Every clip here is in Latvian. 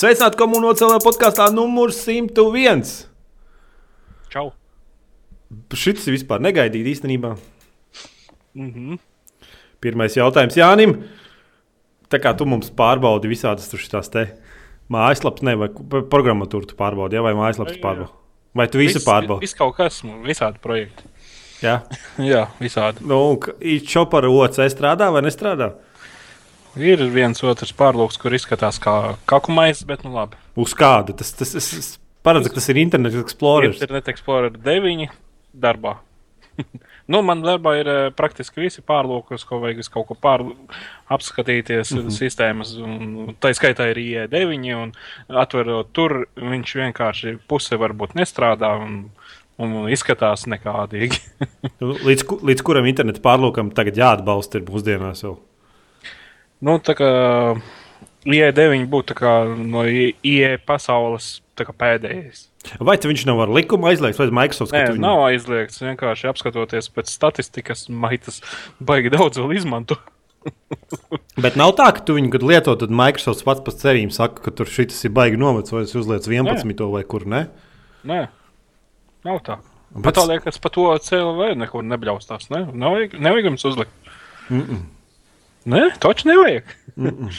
Sveicināti komunācijā podkāstā numur 101. Čau! Šis ir vispār negaidīts īstenībā. Mm -hmm. Pirmais jautājums Jānim. Tā kā tu mums pārbaudi visādas šīs te mājaslapas, ne, vai programmatūru tu pārbaudi, ja, vai mājaslapas pārbaudi? Vai tu visu Viss- pārbaudi? Viss kaut kas, visādi projekti. Jā, Jā, visādi. nu, čopara OC strādā vai nestrādā? Ir viens otrs pārlūks, kur izskatās kā kakumais, bet nu labi. Uz kāda? Tas, tas, es, es paredzu, ka tas ir Internet Explorer. Internet Explorer 9 darbā. nu, man darbā ir eh, praktiski visi pārlūki, uz ko vajag kaut ko pār, apskatīties, mm. -hmm. sistēmas. Un, tā skaitā ir IE9, un atverot tur, viņš vienkārši puse varbūt nestrādā. Un, Un izskatās nekādīgi. Nu, Līdz, līdz kuram internetu pārlūkam tagad jāatbalsta ir mūsdienās vēl. Nu, tā kā IE9 būtu no IE pasaules tā kā pēdējais. Vai viņš nav ar likumu aizliegts, vai Microsoft Nē, viņu- nav aizliegts. Vienkārši apskatoties pēc statistikas, maitas baigi daudz vēl izmanto. Bet nav tā, ka tu viņu kad lieto, tad Microsoft pats pēc cerībām saka, ka tur šis ir baigi novecojis, uzliec 11. vai kur ne. Nē, nav tā. Bet- Bet tā liekas, pa to CLV nekur nebļaustās. Ne? Nevajag, nevajag jums uzlikt. Mm -mm. Nē, taču nevajag. Man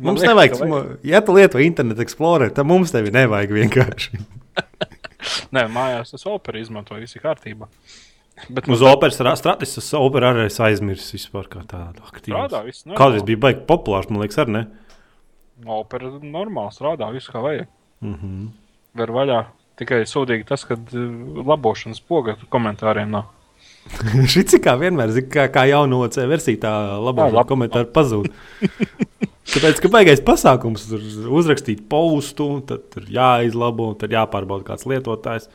Mums liekas, nevajag, mu- ja tu lieto internetu explorer, tad mums tevi nevajag vienkārši. Nē, mājās es operu izmantoju, viss ir kārtībā. Bet Uz operas strateģijas, uz operas arī es aizmirsu vispār kā tādu aktīvu. Kādreiz bija baigi populārs, man liekas, arī ne. Opera normāli strādā, viss kā vajag. Mm -hmm. Var vaļā. Tikai sūdīgi tas, ka uh, labošanas poga komentāriem nav. Šis kā vienmēr, kā, kā jaunā OC versija, tā labā lab- komentāra pazūd. Tāpēc, ka beigais pasākums tur uzrakstīt postu, tad tur jāizlabo, tad jāpārbauda kāds lietotājs.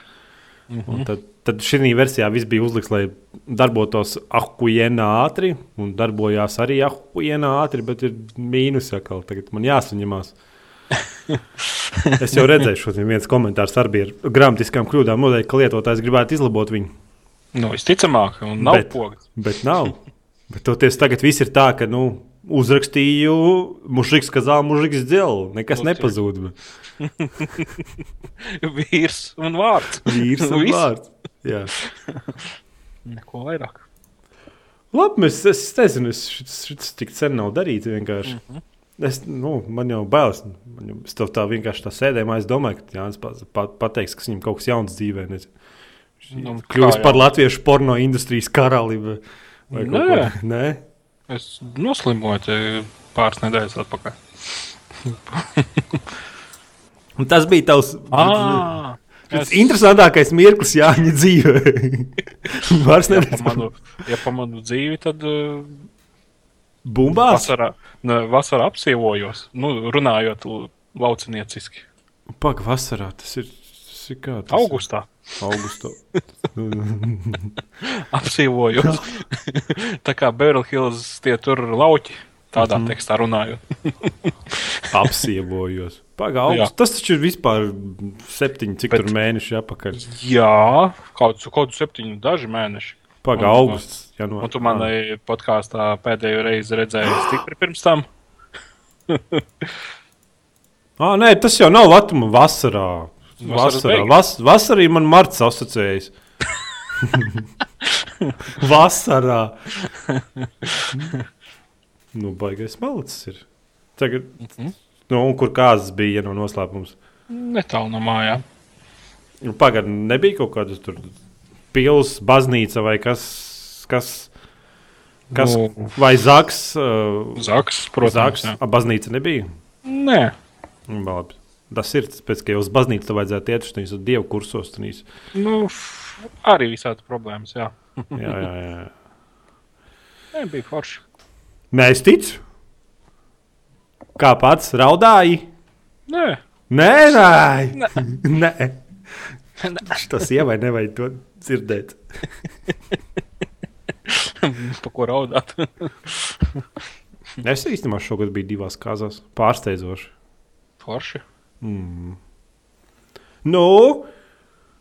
Mm -hmm. Tad, tad šī versijā viss bija uzlikts, lai darbotos ahujienā ātri, un darbojās arī ahujienā ātri, bet ir mīnus atkal. Tagad man jāsaņemās. es jau redzēju, šodien viens komentārs arī bija ar gramatiskām kļūdām, noteikti, ka lietotājs gribētu izlabot viņu. Nu, visticamāk, un nav Bet- pogas. Bet nav. Bet toties tagad viss ir tā, ka nu, uzrakstīju, mužiks kazā, mužiks dzēl. Nekas Nu, nepazūd. Vīrs un vārds. Vīrs un vārds. Jā. Neko vairāk. Labi, es, es nezinu, es šis, šis tik sen nav darīts vienkārši. Mhm. Es, nu, man jau bailes. Man jau, es tev tā vienkārši tā sēdēju, es domāju, ka Jānis pa, pa, pateiks, ka viņam kaut kas jauns dzīvē. nezinu. Nu, Kļūst par latviešu porno industrijas karali. Vai, vai Nē. ko. Nē. Es noslimoju te pāris nedēļas atpakaļ. Tas bija tavs. Ah, Tas interesantākais mirklis Jāņa dzīvē. Vairs ja neredz pamanu, ja pamanu dzīvi, tad uh, bumbās. vasarā, ne, vasarā apsievojos, nu, runājot laucinieciski. Pak, vasarā tas ir. Tas ir kā tas Augustā Augustā. apsievojos. Tā kā Beverly Hills tie tur lauķi, tādā Mhm. tekstā runājot. Apsievojos. Pagaidām, tas taču ir vispār septiņi, cik Bet- tur mēneši atpakaļ. Jā, kaut kādu septiņu, daži mēneši. Pagaidām, augusts. janvārs. Un tu manai podkāstā pēdējo reizi redzēji stipri pirms tam. Ah, nē, tas jau nav vatuma vasarā. Vasarā, vas, vasarī man marts asociējas. vasarā. nu, baigais malicis ir. Tagad, Mhm. nu, un kur kāzas bija, ja nav noslēpums? Netālu no mājām. Nu, Pagaidām, nebija kaut kāda tur pilsēta, baznīca vai kas. kas Kas, Nu, vai Zaks? Uh, Zaks, protams. Zaks. jā. A, baznīca nebija. Nē, Nu, labi. Tas ir pēc, ka jau uz baznīcu vajadzētu iet uz tādiem dievu kursos. Tanīs. nu, arī visādi problēmas. Jā, Jā, jā, jā. Nē, bija forši. Nē, es ticu. Kā pats raudāji? Nē, Nē, nē, nē. Tas ievai nevajag to dzirdēt. pa ko raudāt. Es īstenībā šogad biju divās kāzās. Pārsteidzoši. forši. Mm. Nu,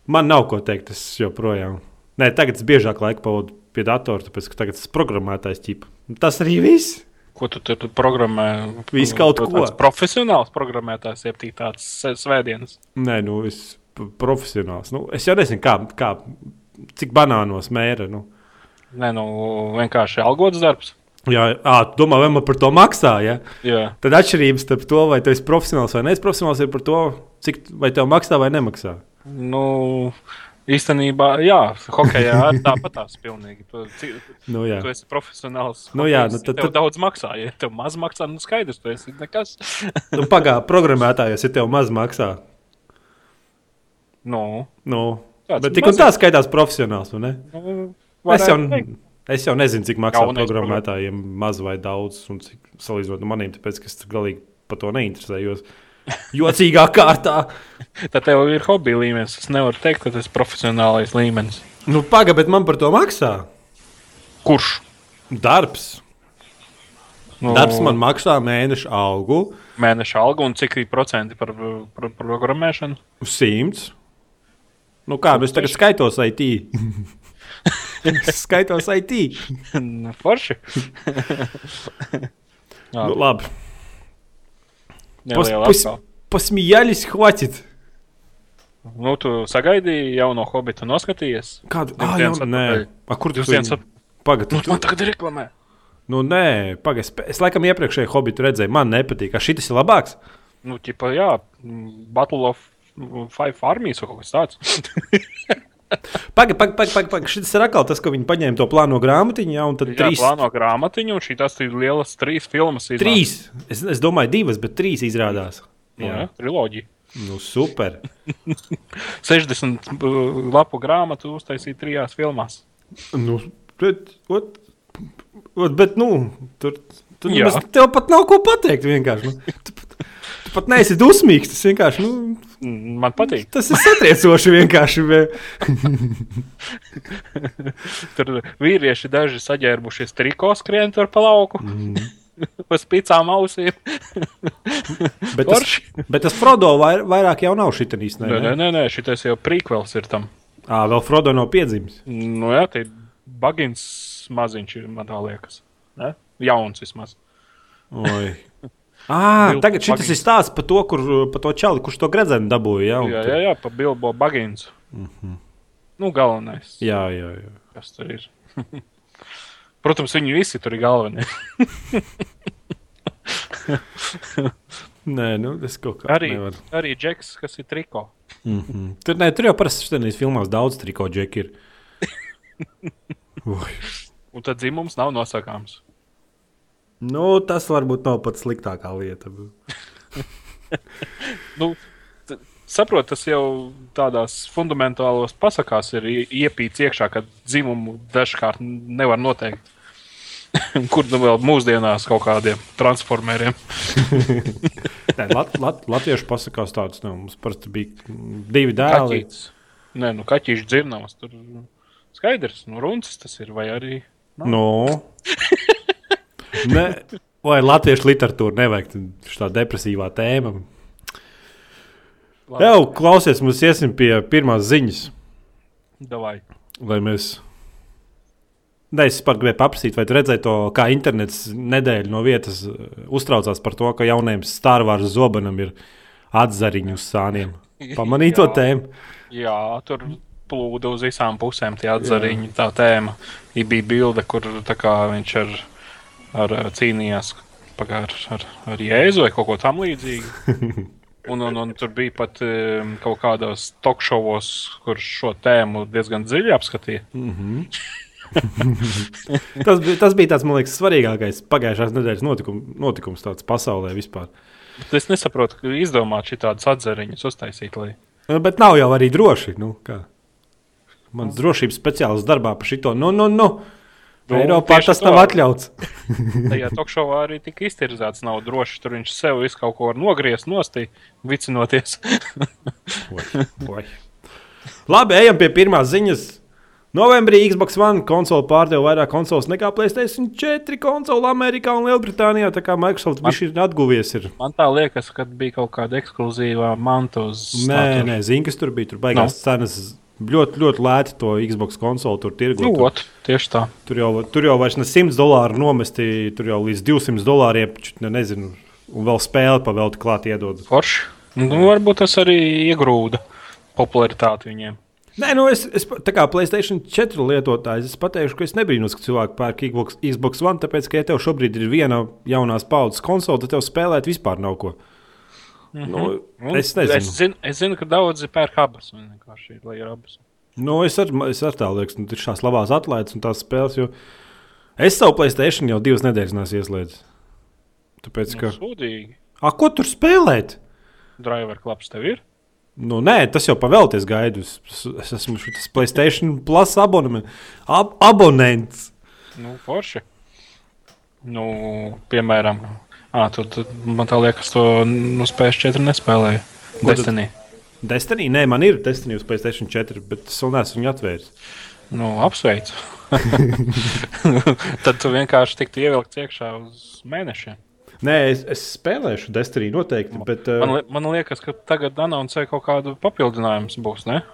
man nav ko teikt. Es joprojām. Nē, tagad es biežāk laiku pavadu pie datora, tāpēc ka tagad esmu programmētājs ķipa. Tas arī viss. Ko tu tur programmē? Visu kaut ko. tāds Profesionāls programmētājs, jeb tāds svētdienas. Nē, nu, es profesionāls. Nu, es jau nezinu, kā, kā, cik banānos mēra. Nu. Nē, nu, vienkārši algots darbs. Jā, à, domā, vai man par to maksā? Ja? Jā, Tad atšķirības starp to, vai tu esi profesionāls vai neesi profesionāls, ir par to, cik vai tev maksā vai nemaksā. nu, īstenībā, jā, hokeja arī tāpatās pilnīgi. Tu, ci- Nu, jā. tu esi profesionāls. Nu jā, nu tad- tev tad- daudz maksā. Ja tev maz maksā, nu skaidrs, tu esi nekas. Nu, Pagaidā, programmētājos, ja tev maz maksā. Nu, Nu, Tāds bet tik un tā skaitās profesionāls. vai ne? nu, Es jau, teikt. Es jau nezinu, cik maksā Jaunais programmētājiem maz vai daudz, un cik salīdzinot ar maniem, tāpēc es galīgi par to neinteresējos. Jocīgā kārtā. Tad tev ir hobija līmenis. Es nevaru teikt, ka tas ir profesionālais līmenis. Nu, pagaidi, bet man par to maksā. Kurš? Darbs. Nu, Darbs man maksā mēneša algu Mēneša alga un cik ir procenti par, par programmēšanu? 100. Nu, kā nu es tagad skaitos IT? Es skaitos IT. Nu, Forši. Jā, Nu, labi. Pos, neliela pos, atkal. посмеялись, хватит. Nu, tu sagaidīji jauno hobitu, noskatījies. Kādu? Divas Ah, dienas jau, nē, atpakaļ. A, kur tu Divas dienas viņu- Pagad, Nu, tu, man tagad ir reklamē. nu, nē, pagad, es, es laikam iepriekšēju hobitu redzēju, man nepatīk. Kā šis ir labāks? Nu, ķipa, jā, mm, Battle of Five Armies vai kaut kas tāds. Pagad, pagad, pagad, pagad, pagad. šis ir atkal tas, ka viņi paņēma to plāno grāmatiņu, jā, un tad Jā, trīs. plāno grāmatiņu, un šī tas ir lielas trīs filmas. iznāk. Trīs. Es, es domāju, divas, bet trīs izrādās. Nu, jā, triloģija. Nu, super. 60 uh, lapu grāmatu uztaisīja trijās filmās. Nu, bet, ot, ot, bet, nu, tur, tur Jā. nemaz, tev pat nav ko pateikt. Vienkārši. Nu, tu, tu pat neesi dusmīgs. Tas vienkārši, nu, Man patīk. tas ir satriecoši vienkārši. Tur vīrieši daži saģērbušies triko skrien tur pa lauku. Mm. Uz picām ausīm. Bet tas, bet tas Frodo vair, vairāk jau nav šitā īstenībā. Nē, nē, nē, šitais jau prīkvels ir tam. À, vēl Frodo nav piedzimis. Nu, jā, tā ir bagins maziņš, ir, man tā liekas. Ne? Jauns vismaz. Oi. À, tagad šis Baggins. ir stāsts par to, kur, par to čali, kurš to gredzenu dabūja. Jā, Jā, jā, jā pa Bilbo bagins. Mm -hmm. Nu, galvenais. jā, jā, jā. Kas tur ir? Protams, viņi visi tur ir galvenie. Nē, nu, es kaut kā Arī, nevaru. arī Džeks, kas ir triko. Mm -hmm. tur, ne, tur jau parasti šodienas filmās daudz triko džeki ir. Un tad dzimums nav nosakāms. Nu, tas varbūt nav pats sliktākā lieta. Nu, t- saprot, tas jau tādās fundamentālos pasakās ir ie- iepīts iekšā, ka dzimumu dažkārt nevar noteikt. Kur nu vēl mūsdienās kaut kādiem transformeriem? Nē, lat, lat, latviešu pasakās tāds, nu, mums parasti bija divi dēli. Kaķītis. Nē, nu kaķīši dzirnavas. Tur skaidrs, nu runcis tas ir vai arī. No. Ne, vai latviešu literatūra nevajag tā depresīvā tēma? Labi, Jā, klausies, mums iesim pie pirmās ziņas. Davai. Lai mēs. Nē, es pat gribēju paprasīt, vai tu redzēji to, kā internets nedēļu no vietas uh, uztraucās par to, ka jaunajam Star Wars zobenam ir atzariņu uz sāniem. Pamanīji to Jā. tēmu? Jā, tur plūda uz visām pusēm tie atzariņi, tā tēma. Ir bija bilde, kur kā viņš ar, ar cīnījās ar, ar, ar jēzu vai kaut ko tam līdzīgu. Un, un, un tur bija pat um, kaut kādos tokšovos, kur šo tēmu diezgan dziļi apskatīja. Tas, bija- tas bija tāds, man liekas, svarīgākais pagājušās nedēļas notikum, notikums tāds pasaulē vispār. Bet Es nesaprotu, ka izdomāt šādus atzariņus uztaisīt. Lai... Nu, Bet nav jau arī droši. Nu, kā? Mans drošības speciālists darbā par šito. Nu, nu, nu. Nu, Eiropā tas nav atļauts. Tajā tokšovā arī tika iztirzēts, nav droši. Tur viņš sev visu kaut ko var nogriezt, nostīt, vicinoties. Oi, oi. Labi, ejam pie pirmās ziņas. Novembrī Xbox One konsole pārdeva vairāk konsoles nekā PlayStation 4 konsole Amerikā un Lielbritānijā. Tā kā Microsoft Man- ir atguvies. Ir. Man tā liekas, ka bija kaut kāda ekskluzīvā manta uz Nē, nē, zini, kas tur bija. Tur beigās No. cenas ļoti, ļoti lēti to Xbox konsoli tur tirgot. Nu, Tur, ot, tieši tā. tur, jau, tur jau vairs ne 100 dolāru nomesti, tur jau līdz 200 dolāriem, ne, nezinu, un vēl spēli pavelti klāt iedod. Forši. Nu, varbūt tas arī iegrūda popularitāti viņiem. Nē, nu es, es kā Playstation 4 lietotājs, es pateikšu, ka es nebrīnos, ka cilvēki pērk Xbox, Xbox One, tāpēc, ka, ja tev šobrīd ir viena jaunās paudzes konsole, tad tev spēlēt vispār nav ko. Mm -hmm. nu, es nezinu. Es zinu, es zinu ka daudzi pērk abas. un vienkārši, Lai ir abas. Nu, es arī es ar tā lieku, nu, ir šās labās atlaides un tās spēles. Jo es savu Playstation jau divas nedēļas neesmu ieslēdzis. Tāpēc, Nu, ka. sūdīgi. A, ko tur spēlēt? Driver klaps tev ir. Nu, nē, tas jau pavēlties gaidu. Es, es esmu šis Playstation Plus abonement, ab, abonents. Nu, forši. Nu, piemēram, à, tu, tu, man tā liekas, to nu, PS4 nespēlēju. Destiny. Destiny, nē, man ir Destiny uz Playstation 4, bet es vēl neesmu viņu atvēris. Nu, apsveicu. Tad tu vienkārši tiktu ievilkts iekšā uz mēnešiem. Nē, es, es spēlēšu Destiny noteikti, bet uh, Man, li man liekas, ka tagad anoncē kaut kādu papildinājumu būs. Ne?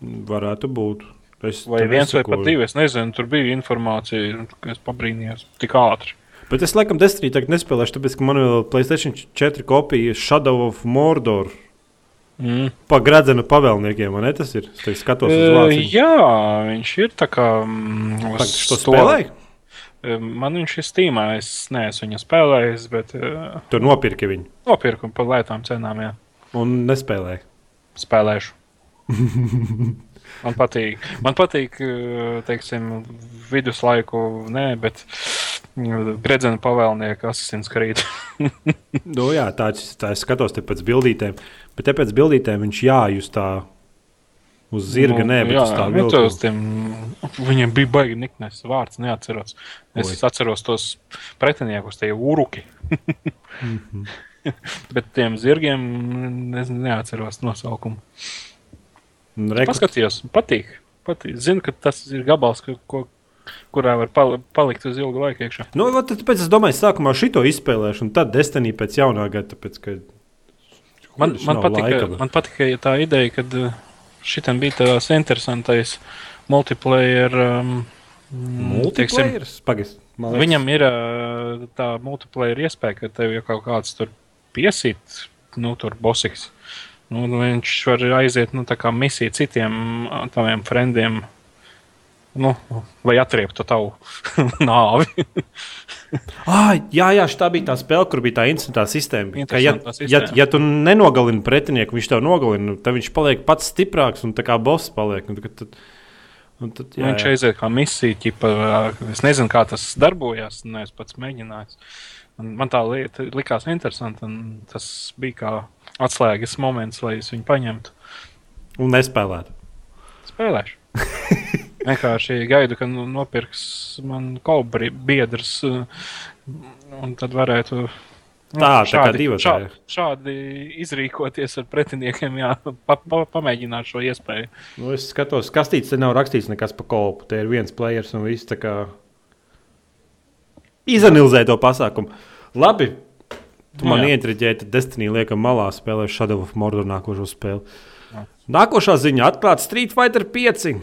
varētu būt. Es Vai viens vai nesakoju. pat divi. Es nezinu, tur bija informācija, ka es pabrīnījos tik ātri. Bet es laikam Destiny tagad nespēlēšu, tāpēc ka man vēl Playstation 4 kopija Shadow of Mordor. Mm. Pa gradzenu pavēlniekiem, vai ne? Tas ir. Es teiktu, skatos uz Uh, vācu. jā, viņš ir tā kā. Mm, tu to? Uh, Man viņš ir stīmā, es neesmu viņu spēlējis, bet uh, Tu nopirki viņu nopirku par lētām cenām, jā, un nespēlēji. spēlēšu. Man patīk, man patīk, uh, teiksim, viduslaiku, nē, bet uh, gredzena pavēlnieka Assassin's Creed. Nu, jā, tā, tā es skatos te pēc bildītēm. Bet te pēc bildītēm viņš jājust tā uz zirga, nu, nē, bet jā, uz tā nu, vilka. tos tiem, viņiem bija baigi niknes vārds, neatceros. Es Oi. Atceros tos pretiniekus, tie uruki. Mhm. Bet tiem zirgiem es neatceros nosaukumu. Reku- Paskatījos, patīk. patīk. Zinu, ka tas ir gabals, ka, ko, kurā var pali palikt uz ilgu laiku iekšā. Nu, tāpēc es domāju, sākumā šito izspēlēšu, un tad Destiny pēc jaunā gada. Tāpēc, ka... Man, man, patika, laika, man patika tā ideja, ka šitam bija tāds interesantais multiplayer. Um, Multiplayer? Pagaid, man liekas- Viņam ir ā, tā multiplayer iespēja, ka tev jau kaut kāds tur piesīt, nu, tur bosiks. Nu, viņš var aiziet, nu, tā kā misija citiem ā, taviem frendiem. Nu, lai atrieptu tavu nāvi. Ah, jā, jā, tā bija tā spēle, kur bija tā incidentā sistēma. Ka, ja, Interesantā ja, sistēma. ja tu nenogalini pretinieku, viņš tev nogalina, tad viņš paliek pats stiprāks un tā kā boss paliek. Un, tad, tad, un tad, jā, Viņš jā. aiziet kā misija, ķipa, es nezinu, kā tas darbojas, neesmu pats mēģinājis. Un Man tā lieta likās interesanta, un tas bija kā atslēgas moments, lai es viņu paņemtu. Un nespēlēt. Spēlēšu. Vienkārši gaidu, ka nu, nopirks man kaut biedrs, uh, un tad varētu. nu, Tā, tā kā divatāja. šādi, šādi izrīkoties ar pretiniekiem, jā, pa, pa, pamēģināt šo iespēju. Nu, es skatos, kastītes te nav rakstīts nekas par kopu. Te ir viens players un viss tā kā izanalizē to pasākumu. Labi. Tu man jā. ietriģēji, tad Destiny liekam malā spēlē Shadow of Mordor nākošo spēli. Nākošā ziņa atklāta Street Fighter 5.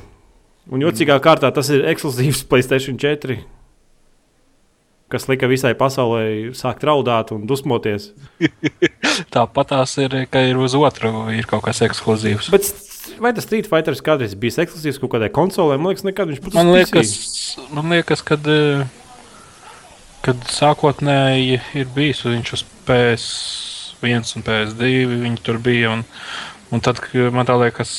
Un jocīgā kārtā tas ir ekskluzīvs PlayStation 4. Kas lika visai pasaulē sākt raudāt un dusmoties. Tāpat tās ir, ka ir uz otru, ir kaut kas ekskluzīvs. Bet vai tas Street Fighter kādreiz bija ekskluzīvs kaut kādai konsolē? Man liekas, nekad viņš pat uz Man PC. liekas, man liekas kad, eh, kad sākotnēji ir bijis viņš uz PS1 un PS2, viņi tur bija. Un, un tad man tā liekas,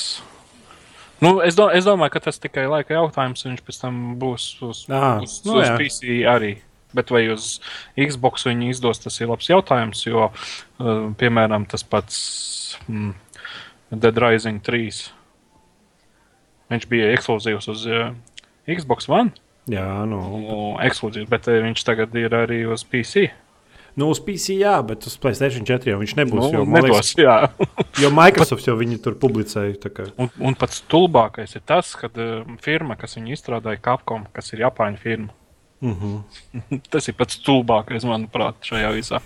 nu, es, do, es domāju, ka tas tikai laika jautājums, un viņš pēc tam būs uz, Ā, uz, nu uz jā. PC arī. Bet vai uz Xbox viņi izdos, tas ir labs jautājums. Jo, uh, piemēram, tas pats mm, Dead Rising 3. Viņš bija ekskluzīvs uz uh, Xbox One. Jā, nu. Nu, ekskluzīvs, bet viņš tagad ir arī uz PC. Nu, uz PC, jā, bet uz PlayStation 4 jau viņš nebūs. Nu, jo, nedos, liekas, jo Microsoft jau viņu tur publicēja. un, un pats stulbākais ir tas, ka uh, firma, kas viņu izstrādāja, Capcom, kas ir Japāņu firma, Mhm. tas ir pats stulbākais, manuprāt, šajā visā.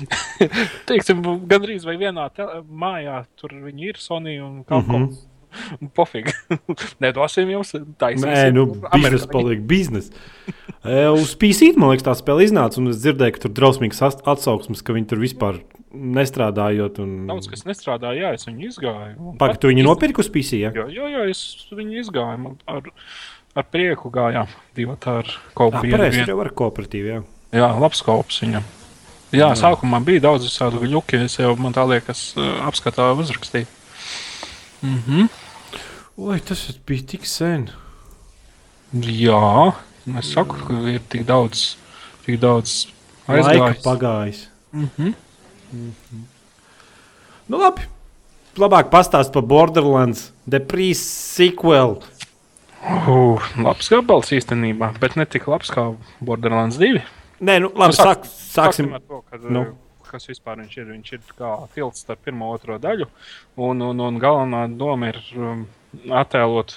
Teiksim, gandrīz vai vienā mājā tur viņi ir Sony un Capcom. Mhm. Pofīgi. Nedosim jums taisnību. Nē, nu, biznesa paliek biznesa. Uz PC, man liekas, tā spēle iznāca, un es dzirdēju, ka tur drausmīgs atsauksmes, ka viņi tur vispār nestrādājot. Un... Daudz kas nestrādāja, jā, es viņu izgāju. un Pagaid, pat tu viņu iz- nopirki uz PC? Ja? Jā, jā, jā, es viņu izgāju. Ar, ar prieku gājām. Divi ar Ah, kopu. pareizi, jau var kooperatīvi. Jā. Jā, labs kops viņam. Jā, jā, sākumā bija daudz visādu gluķu. Es jau, man tā liekas, apskatā uzrakstīju. Mhm. Oi, tas bija tik sen. Jā, es saku, ka ir tik daudz, tik daudz Laika aizgājis. pagājis. Mhm. Nu, labi. Labāk pastāst par Borderlands, The Pre-Sequel. Uh, labs gabals īstenībā, bet ne tik labs kā Borderlands 2. Nē, nu, labi, Nu, sāk- sāk, sāksim. ar to, kad, Nu. Kas vispār viņš ir. Viņš ir kā tilts starp pirmo un otro daļu. Un, un, un galvenā doma ir um, attēlot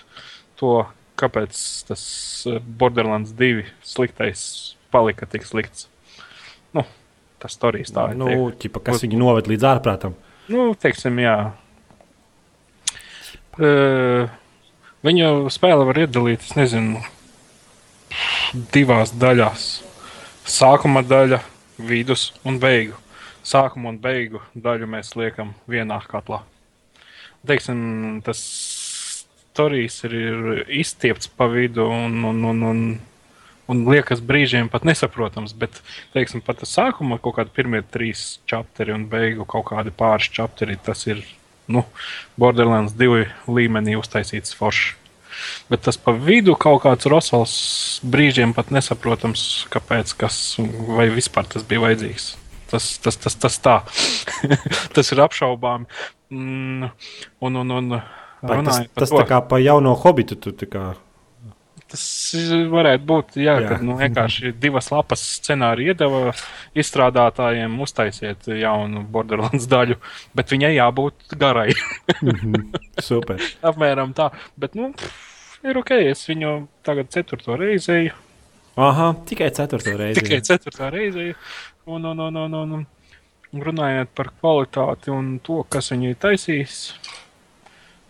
to, kāpēc tas uh, Borderlands 2 sliktais palika tik slikts. Nu, tas tā. ir Nu, ķipa, kas viņu noved līdz ārprātam? Nu, teiksim, jā. Uh, viņu spēle var iedalīt, es nezinu, divās daļās. Sākuma daļa, vidus un beigu. Sākuma un beigu daļu mēs liekam vienā katlā. Teiksim, tas stāstījis ir, ir izstiepts pa vidu un, un, un, un, un liekas brīžiem pat nesaprotams. Bet, teiksim, pat sākuma kaut kādi pirmie trīs čapteri un beigu kaut kādi pāris čapteri, tas ir nu, Borderlands 2 līmenī uztaisīts foršs. Bet tas pa vidu kaut kāds rosals brīžiem pat nesaprotams, kāpēc, kas vai vispār tas bija vajadzīgs. Tas, tas, tas, tas tā. tas ir apšaubāmi. Mm, un, un, un, Vai tas tas to- tā kā pa jauno hobitu. Tu, tā kā, Tas varētu būt, jā, Jā. kad nu, vienkārši divas lapas scenāriju iedeva izstrādātājiem uztaisiet jaunu Borderlands daļu, bet viņai jābūt garai. super. Apmēram tā. Bet, nu, ir ok, es viņu tagad ceturto reizi eju. Aha, tikai ceturto reizi. Tikai ceturtā reize. Un, un, un, un, un, un runājot par kvalitāti un to, kas viņu ir taisījis,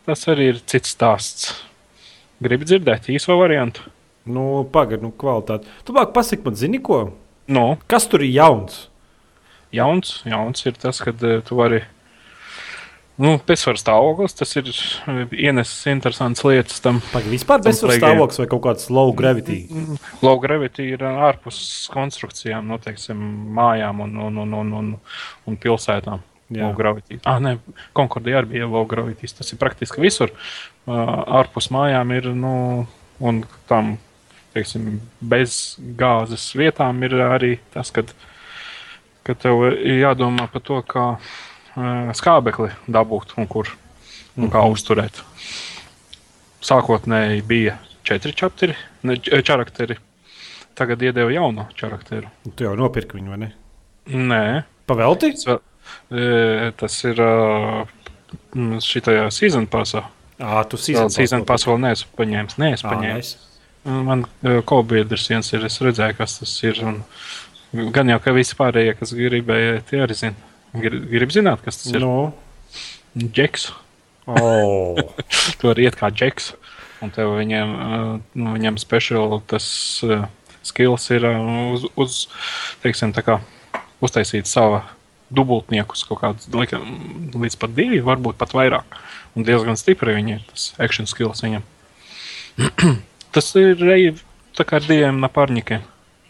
tas arī ir cits stāsts. Gribu dzirdēt īso variantu? Nu, pagaidi, nu, kvalitāte. Tu bāk pasaki man, zini ko? Nu, Kas tur ir jauns? jauns, jauns ir tas, ka tu vari. Nu, bezsvaru stāvoklis, tas ir eh, ienesis interesants lietas tam. Pagaidi, vispār game. stāvoklis vai kaut kāds low gravity? Low gravity ir ā, ārpus konstrukcijām, nu, teiksim, mājām un, un, un, un, un, un pilsētām. Jā. Low gravity. Ah, nē, Konkordija arī bija low gravity. Tas ir praktiski visur. Uh, ārpus mājām ir, nu, un tam, teiksim, bez gāzes vietām ir arī tas, kad, kad tev jādomā par to, kā uh, skābekli dabūt un kur un kā uzturēt. Sākotnēji bija četri čapteri, ne, č- čarakteri. Tagad iedeva jaunu charakteru. Tu jau nopirki viņu, vai ne? Nē, Pavelti? tas, vēl, e, tas ir šajā season pasā. Jā, tu Season, season pass vēl neesmu paņēmis. Nē, es Ā, paņēmu. nice. Man kobiedrs viens ir, es redzēju, kas tas ir. Un gan jau, ka visi pārējie, kas gribēja, tie arī zina. Grib, grib zināt, kas tas ir. Nu, Džeks. oh. Tu vari iet kā džeks. Un tev viņiem, uh, nu, viņiem speciāli tas uh, skills ir uh, uz, uz teiksim, tā kā uztaisīt savu dubultniekus kaut kādus līdz pat divi, varbūt pat vairāk. Un diezgan stipri viņi ir tas action skills viņam. tas ir reizes tā kā ar diviem napārņikiem.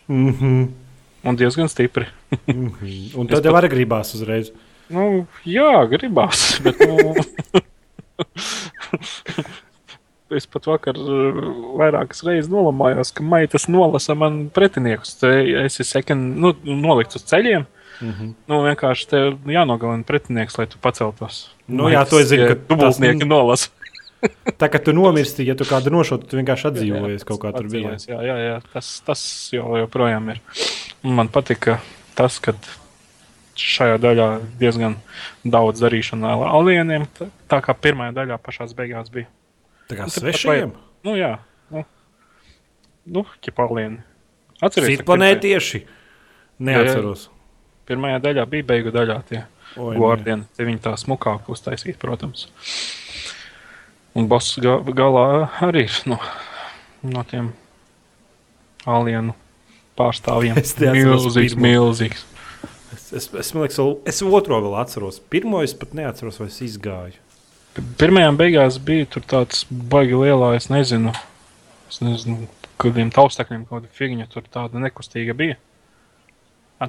mm -hmm. Un diezgan stipri. Un tad jau arī gribās uzreiz. Nu, jā, gribās. Bet, nu, es pat vakar uh, vairākas reizes nolamājos, ka maitas nolasa man pretiniekus. Es esmu second, nu, nolikts uz ceļiem. Mm -hmm. Nu, vienkārši te jānogalina pretinieks, lai tu paceltos. Nu, jā, to es zinu, ka dubultnieki tas- nolasa. Tā kā tu nomirsti, ja tu kādu nošautu, tu vienkārši atdzīvojies kaut kā tur bija. Jā, jā, jā tas, tas jau joprojām ir. Man patika tas, ka šajā daļā diezgan daudz darīšana ar alieniem. tā- Tā kā pirmajā daļā pašā beigās bija. Tā kā Nu, svešiem. Nu, jā, nu, nu ķipa alieni. Atcerieties, Citu planētieši. Neatceros. Pirmajā daļā bija beigu daļā tie guardiani. Te viņi tā smukāk uztaisīja, protams. Un boss ga galā arī ir no, no tiem alienu pārstāvjiem. Es milzīgs, milzīgs. Es, es, es, liekas, es otro vēl atceros. Pirmo es pat neatceros, vai es izgāju. Pirmajām beigās bija tur tāds baigi lielā, es nezinu, es nezinu kādiem taustekļiem, kāda figņa tur tāda nekustīga bija.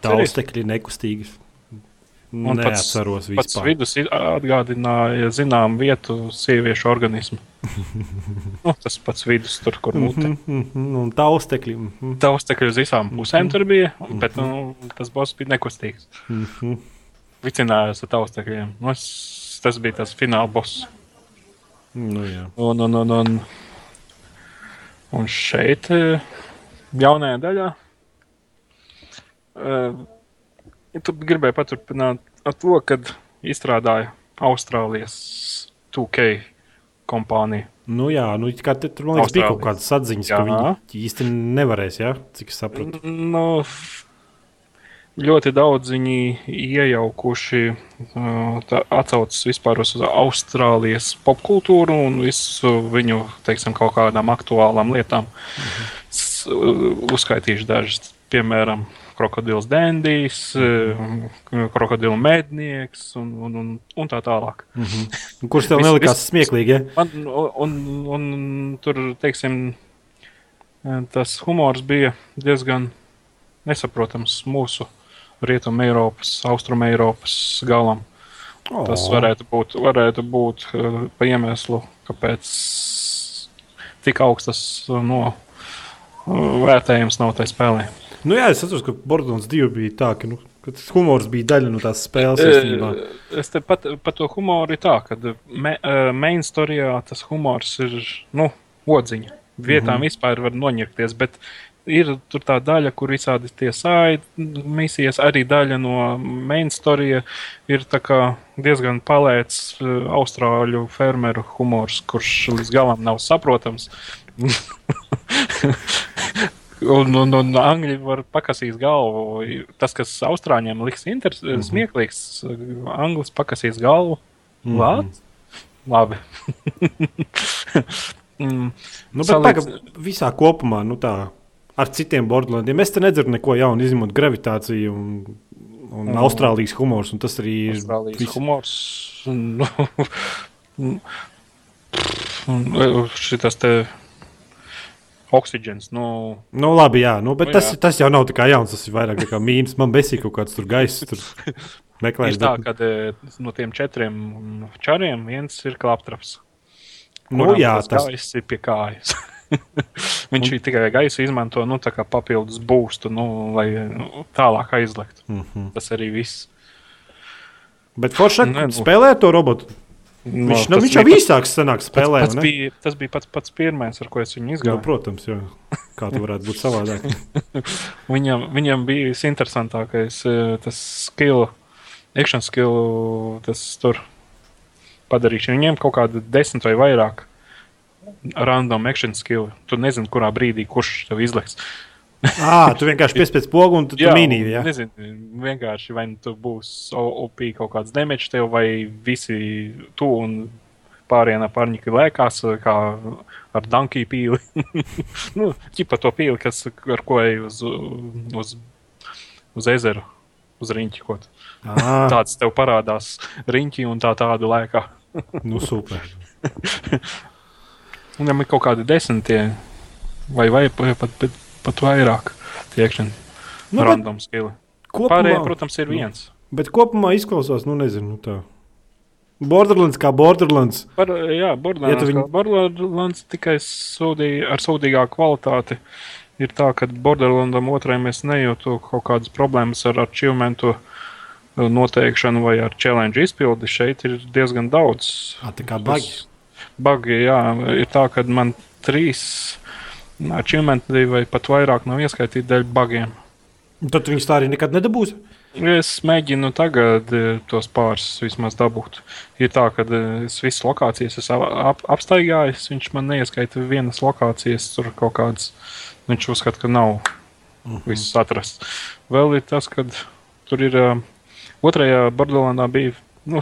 Taustekļi nekustīgi. Un pats- Neatceros Pats vispār. vidus i- atgādināja zinām vietu sieviešu organismu. nu, tas pats vidus tur, kur mute. Mhm, mhm, Un taustekļi. mhm, Taustekļi uz visām pusēm tur bija, bet nu, tas boss bija nekustīgs. mhm. Vicinājās ar taustekļiem. Nu, es, tas bija tas fināla boss. Nu, jā. Un, un, un, un, un šeit, eh, jaunajā daļā, uh, tu gribēji paturpināt ar to, kad izstrādāja Austrālijas 2K kompānija. Nu, jā, nu, kā te, tur man liekas, bija kaut kādas atziņas, ka Jā. viņi īsti nevarēs, ja? cik es sapratu. Nu, ļoti daudz viņi iejaukuši, uh, tā atsaucas vispār uz Austrālijas popkultūru un visu viņu, teiksim, kaut kādām aktuālām lietām. S- uh, Uzskaitīšu dažas, piemēram, krokodils Dendijs, uh, krokodilu mednieks un, un, un, un tā tālāk. Mhm. Kurš tev nelikās smieklīgi? Ja? Man, un, un, un tur, teiksim, tas humors bija diezgan nesaprotams mūsu rietumu Eiropas, austrumu Eiropas galam. Tas varētu būt, varētu būt eh, pa iemeslu, kāpēc tik augstas eh, no eh, vērtējums nav tai spēlē. Nu, jā, es atceros, ka Bordeaux 2 bija tā, ka, nu, ka tas humors bija daļa no tās spēles. īstenībā. Eh, Es te pat par to humoru ir tā, ka me, eh, main storijā tas humors ir, nu, odziņa. Vietām mm -hmm. vispār var noņirkties, bet ir tur tā daļa, kur visādi tie sāļi misijas, arī daļa no main storija ir diezgan palēts eh, austrāļu fermeru humors, kurš līdz galam nav saprotams. Un, un, un angļi var pakasīt galvu. Tas, kas austrāņiem liks interes, mm Mhm. -hmm. smieklīgs, anglis pakasīs galvu. Mm -hmm. Labi. mm, Nu, Saliec- Salic... visā kopumā, nu tā, ar citiem Bordelandiem, es te nedzirdu neko jaunu, izņemot gravitāciju un, un Mm. mm. Austrālijas humors, un tas arī ir Austrālijas viss. humors. Nu, Šis te oksiģens. Nu, Nu, labi, jā, nu, bet Nu, nu, tas, jā. tas jau nav tā kā jauns, tas ir vairāk kā mīmīms. Man besīk kaut kāds tur gaiss, tur ir meklējis. tā, ka no tiem četriem čariem viens ir klaptraps. Nu, jā, tas ir pie kājas. Viņš un... tikai gaisu izmanto nu, kā papildus būstu, nu, lai nu, tālāk aizliegtu. mm -hmm. Tas arī viss. Bet Nē, nu. spēlē to robotu. Nu, Viņš, nu, viņš jau bija īsāks sanāk spēlē, pats, pats bija, tas bija pats, pats pirmais, ar ko es viņu Nu, izgāju. protams, jā. Kā tu varētu būt savādāk? Viņam, viņam bija visinteresantākais eh, tas skill, action skill, tas tur padarīšana. Viņiem kaut kāda desmit vai vairāk random action skill. Tu nezini, kurā brīdī kurš tev izliks. Ā, tu vienkārši piespēc pogu un tu, tu mīnīji, jā. Nezinu, vienkārši vai nu tu būs OP kaut kāds damage tev, vai visi tu un pārējie pārņķi lēkās kā ar donkey pīli. nu, ķipa to pīli, kas ar ko ej uz, uz, uz ezeru, uz riņķi. Kaut. Ā, Tāds tev parādās riņķi un tā tādu lēkā. nu, super. Viņam ir kaut kādi desmitie vai, vai pat, pat, pat vairāk tiekšana. Nu, Nu, random skili. kopumā, Pārējie, protams, ir viens. bet kopumā izklausās, nu, nezinu, nu, tā. Borderlands kā Borderlands. Par, jā, Borderlands, Ja viņu-. Borderlands tikai sūdī, ar sūdīgāku kvalitāti. Ir tā, ka Borderlandam otrai mēs nejūtu kaut kādas problēmas ar achievementu noteikšanu vai ar challenge izpildi. Šeit ir diezgan daudz. Ā, tā kā bagi. Bagi, jā, ir tā, ka man trīs achievementi vai pat vairāk nav ieskaitīti dēļ bagiem. Tad viņus tā arī nekad nedabūs. Es mēģinu tagad eh, tos pāris vismaz dabūt. Ir tā, ka eh, es visas lokācijas esmu ap, apstaigājis. Viņš man neieskaita vienas lokācijas, tur kaut kādas. Viņš uzskata, ka nav viss atrasts. Vēl ir tas, ka tur ir uh, otrajā Bordelandā bija, nu,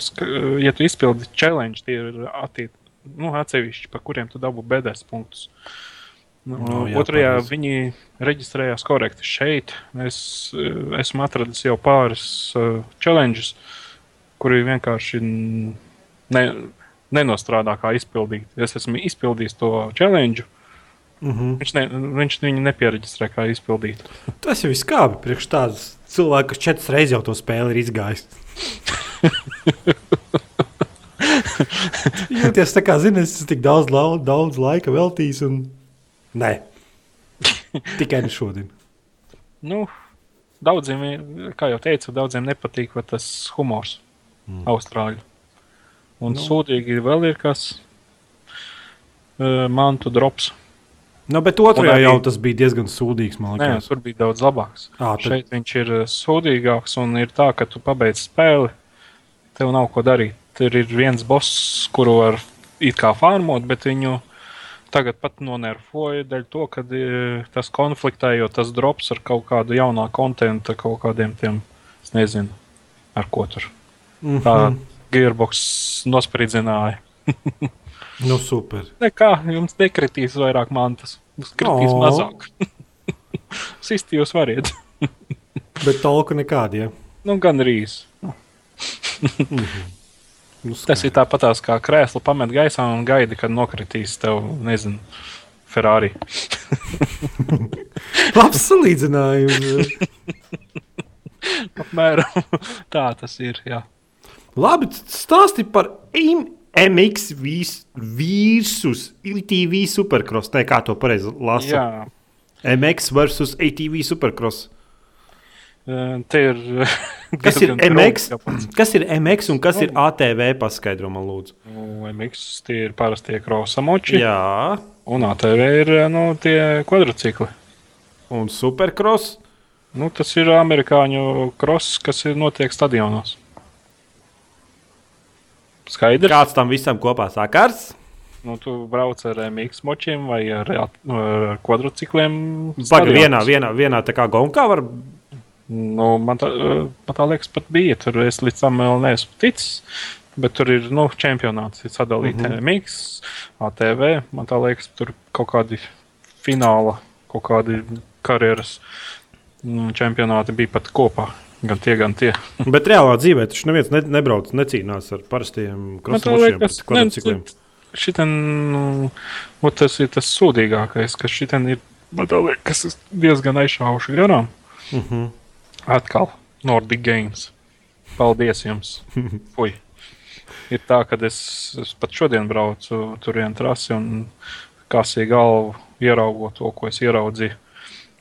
ja tu izpildi challenge, tie ir attiec, nu, atsevišķi, par kuriem tu dabū BDS punktus. Nu, Nu, jā, otrajā pareizi. viņi reģistrējās korekti. Šeit es eh, esmu atradis jau pāris uh, challenges, kuri vienkārši ne, nenostrādā kā izpildīt. Es esmu izpildījis to challenge. Mm -hmm. Viņš, ne, viņš viņu nepiereģistrē kā izpildīt. Tas jau ir skābi priekš tādas cilvēku, kas četras reizes jau to spēli ir izgājis. Jūties tā kā, zini, es esmu tik daudz, daudz laika veltījis un. Nē, tikai ne šodien. Nu, daudziem, kā jau teicu, daudziem nepatīk tas humors mm. austrāļu. Un Nu. nu. sūdīgi vēl ir kas uh, mantu drops. Nu, bet otrajā arī- jau tas bija diezgan sūdīgs. Nē, tur bija daudz labāks. Ā, tad- Šeit viņš ir uh, sūdīgāks un ir tā, ka tu pabeidz spēli, tev nav ko darīt. Tur ir viens boss, kuru var it kā farmot, bet viņu tagad pat nonerfoja dēļ to, ka e, tas konfliktē, jo tas drops ar kaut kādu jaunā kontekstu, kaut kādiem tiem, es nezinu, ar ko tur. mm Tā -hmm. gearbox nospridzināja. nu, super. Nekā, jums nekritīs vairāk mantas, jums kritīs oh. mazāk. Sisti jūs variet. Bet tolku nekādi. Ja? Nu, gan arī. Nu, Tas ir tāpatās kā krēslu pamet gaisā un gaida, kad nokritīs tev, nezinu, Ferrari. labs salīdzinājums. Apmēram tā tas ir. Jā. Labi, stāsti par MX vīrsus ATV supercross. Nē, kā to pareizi lasu? jā. MX versus ATV supercross. Te ir. Kas ir MX? kāpēc. Kas ir MX un kas ir ATV? Paskaidro man, lūdzu. Nu, MX tie ir parastie krausamoči. Jā, Un ATV ir nu, tie kvadrcikli. un supercross. Nu, tas ir amerikāņu kross, kas ir notiek stadionos. Skaidrs. Kāds tam visam kopā sakars? Nu, tu brauc ar MX močiem vai ar, ar kvadrcikliem. Pagaidām, vienā, vienā, vienā tā kā gonkā var. Nu, man, tā, eh, man tā liekas, pat bija. Tur es līdz tam vēl neesmu ticis. Bet tur ir nu, čempionāts, ir sadalīts mm -hmm. MX, ATV. Man tā liekas, tur kaut kādi fināla, kaut kādi karjeras mm, čempionāti bija pat kopā. Gan tie, gan tie. Bet reālā dzīvē taču neviens ne, nebrauc, necīnās ar parastiem krustveida kvadrcikliem. Šitien, nu, tas ir tas sūdīgākais, ka šitien ir man liekas, diezgan aizšauši garām. Uh -huh. Atkal Nordic Games. Paldies jums! Fui. Ir tā, ka es, es pat šodien braucu turienu trasi un kasīju galvu, ieraugot to, ko es ieraudzīju.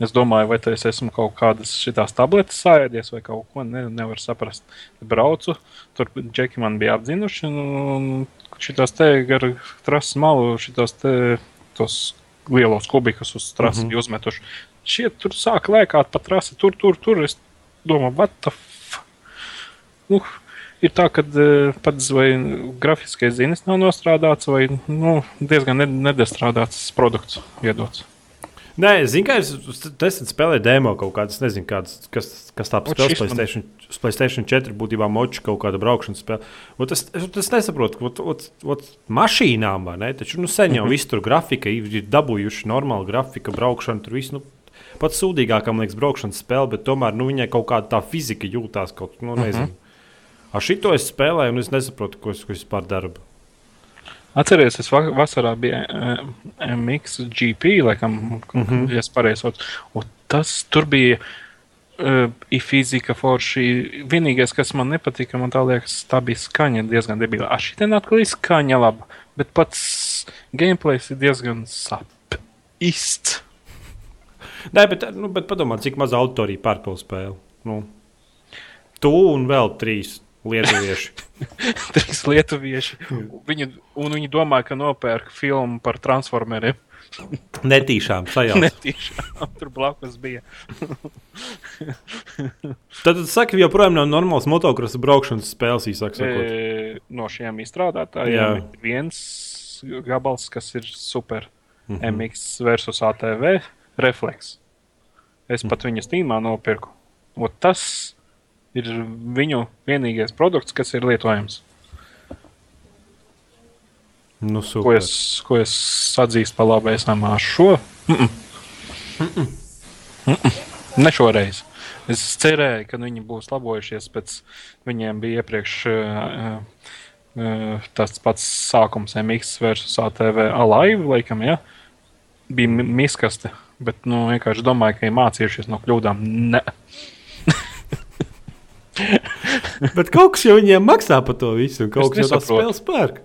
Es domāju, vai te es esmu kaut kādas šitās tabletes sēdies vai kaut ko ne, nevaru saprast. Braucu, tur džeki man bija apdzinuši un šitās te gar trases malu, šitās te tos lielos kubikus uz trasi mm -hmm. uzmetuši. Šie tur sāk lēkāt pa trasi, tur, tur, tur. Es domāju, what the f... Nu, ir tā, ka uh, pats vai grafiskais ziņas nav nostrādāts, vai nu, diezgan ne- nedestrādāts produkts iedots. Nē, zinu, ka es nesen spēlēju demo kaut kādas, nezinu, kādas, kas, kas šis man- PlayStation, PlayStation 4 būtībā moču kaut kāda braukšanas spēle. Un Tas, tas nesaprotu, ot, ot, ot, mašīnām, vai ne? Taču nu, sen jau viss tur grafika, ir dabūjuši normālu grafiku, braukšanu, tur viss. Nu, Pats sūdīgākā, man liekas, braukšanas spēle, bet tomēr nu, viņai kaut kāda tā fizika jūtās kaut kā, nu, nezinu. Uh -huh. Ar šito es spēlēju, un es nesaprotu, ko es, ko es vispār daru. Atcerieties, es va- vasarā bija uh, MXGP, laikam, mm -hmm. ja es pareizi saprotu. Tas tur bija uh, fizika forši. Vienīgais, kas man nepatika, man tā liekas, tā bija skaņa diezgan debila. Ah, šī ten atkal ir skaņa laba, bet pats gameplays ir diezgan sapīsts. Nē, bet, nu, bet padomā, cik maz autorija pārpildu spēli. Nu, tu un vēl trīs lietuvieši. Trīs lietuvieši. Viņi, un viņi domā, ka nopērk filmu par transformeriem. Netīšām sajaukt. Netīšām tur blakus bija. Tad, tad saka, joprojām nav normāls motocross braukšanas spēles, īsāk sakot. E, no šiem izstrādātājiem Jā. viens gabals, kas ir super. Mm -hmm. MX versus ATV refleks. Es pat viņu stīmā nopirku. Un tas ir viņu vienīgais produkts, kas ir lietojams. Nu, Ko super. es, ko es atzīstu par labu esam ar šo? -mm. Mm -mm. Ne šoreiz. Es cerēju, ka viņi būs labojušies, pēc viņiem bija iepriekš uh, uh, tas pats sākums MX versus ATV Alive, laikam, ja? Bija mi- miskaste, bet, nu, vienkārši domāju, ka ir mācījušies no kļūdām. Ne. Bet kaut kas jau viņiem maksā par to visu, un kaut Es kas jau nesaprotu. spēles pērk.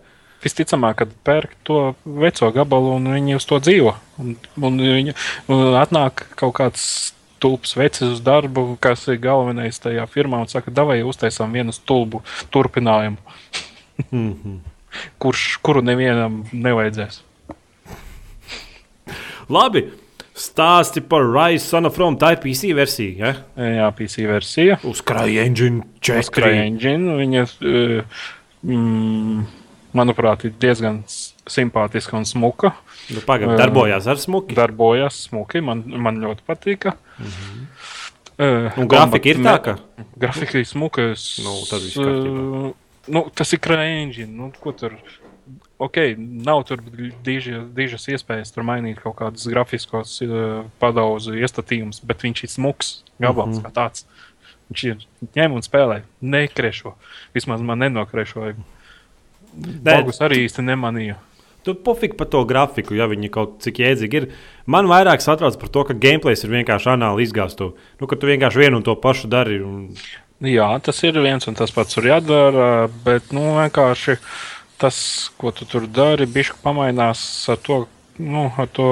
Visticamāk, kad pērk to veco gabalu un viņi uz to dzīvo. Un, un viņi un atnāk kaut kāds stulbs vecis uz darbu, kas ir galvenais tajā firmā, un saka, vai uztaisām vienu stulbu turpinājumu, Mhm. kurš, kuru nevienam nevajadzēs. Labi, stāsti par Rise Son of Rome. Tā ir PC versija. Ja? Jā, PC versija. Uz CryEngine 4. CryEngine. Viņa, eh, mm, manuprāt, ir diezgan simpātiska un smuka. Nu, Pagaidām, Jā. darbojās ar smuki. Darbojas smuki, man, man ļoti patika. Mm -hmm. uh, Un grafika ir tā, ka. Grafika ir smuka. Es, Nu, kārtībā. uh, nu, tas ir krāpniņš. Nu, ko tur? Ok, nav tur dižas iespējas tur mainīt kaut kādus grafiskos uh, padauzu iestatījumus, bet viņš ir smuks gabals mm. -hmm. kā tāds. Viņš ir ņem un spēlē, nekrešo. Vismaz man nenokrešoja. Bogus arī īsti nemanīja. Tu pofīgi par to grafiku, ja viņi kaut cik jēdzīgi ir. Man vairāk satrauc par to, ka gameplays ir vienkārši anāli izgāzts. Nu, ka tu vienkārši vienu un to pašu dari. Un... Jā, tas ir viens un tas pats tur jādara, bet nu, vienkārši tas, ko tu tur dari, bišķi pamainās ar to, nu, ar to,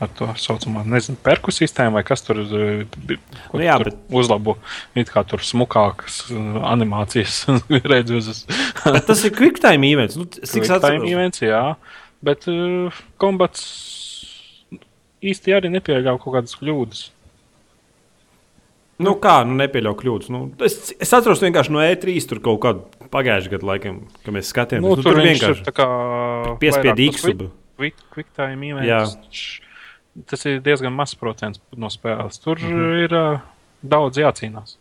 ar to saucamā, nezinu, perku sistēmu vai kas tur, eh, Nu jā, tu tur uzlabo. It kā tur smukākas eh, animācijas redzes. Bet tas ir quick time events. Nu, cik Time atceros? events, jā, bet uh, kombats īsti arī nepieļauj kaut kādas kļūdas. Nu, kā, nu, nepieļauj kļūdas. Nu, es, es atceros vienkārši no E3 tur kaut kādu pagājušā gada laikam, kad mēs skatījāmies. Nu, Nu, tur tur vienkārši tā kā piespied vairāk X. uz quick, quick time Jā. events. Tas ir diezgan mazs procents no spēles. Tur mm. -hmm. ir uh, daudz jācīnās.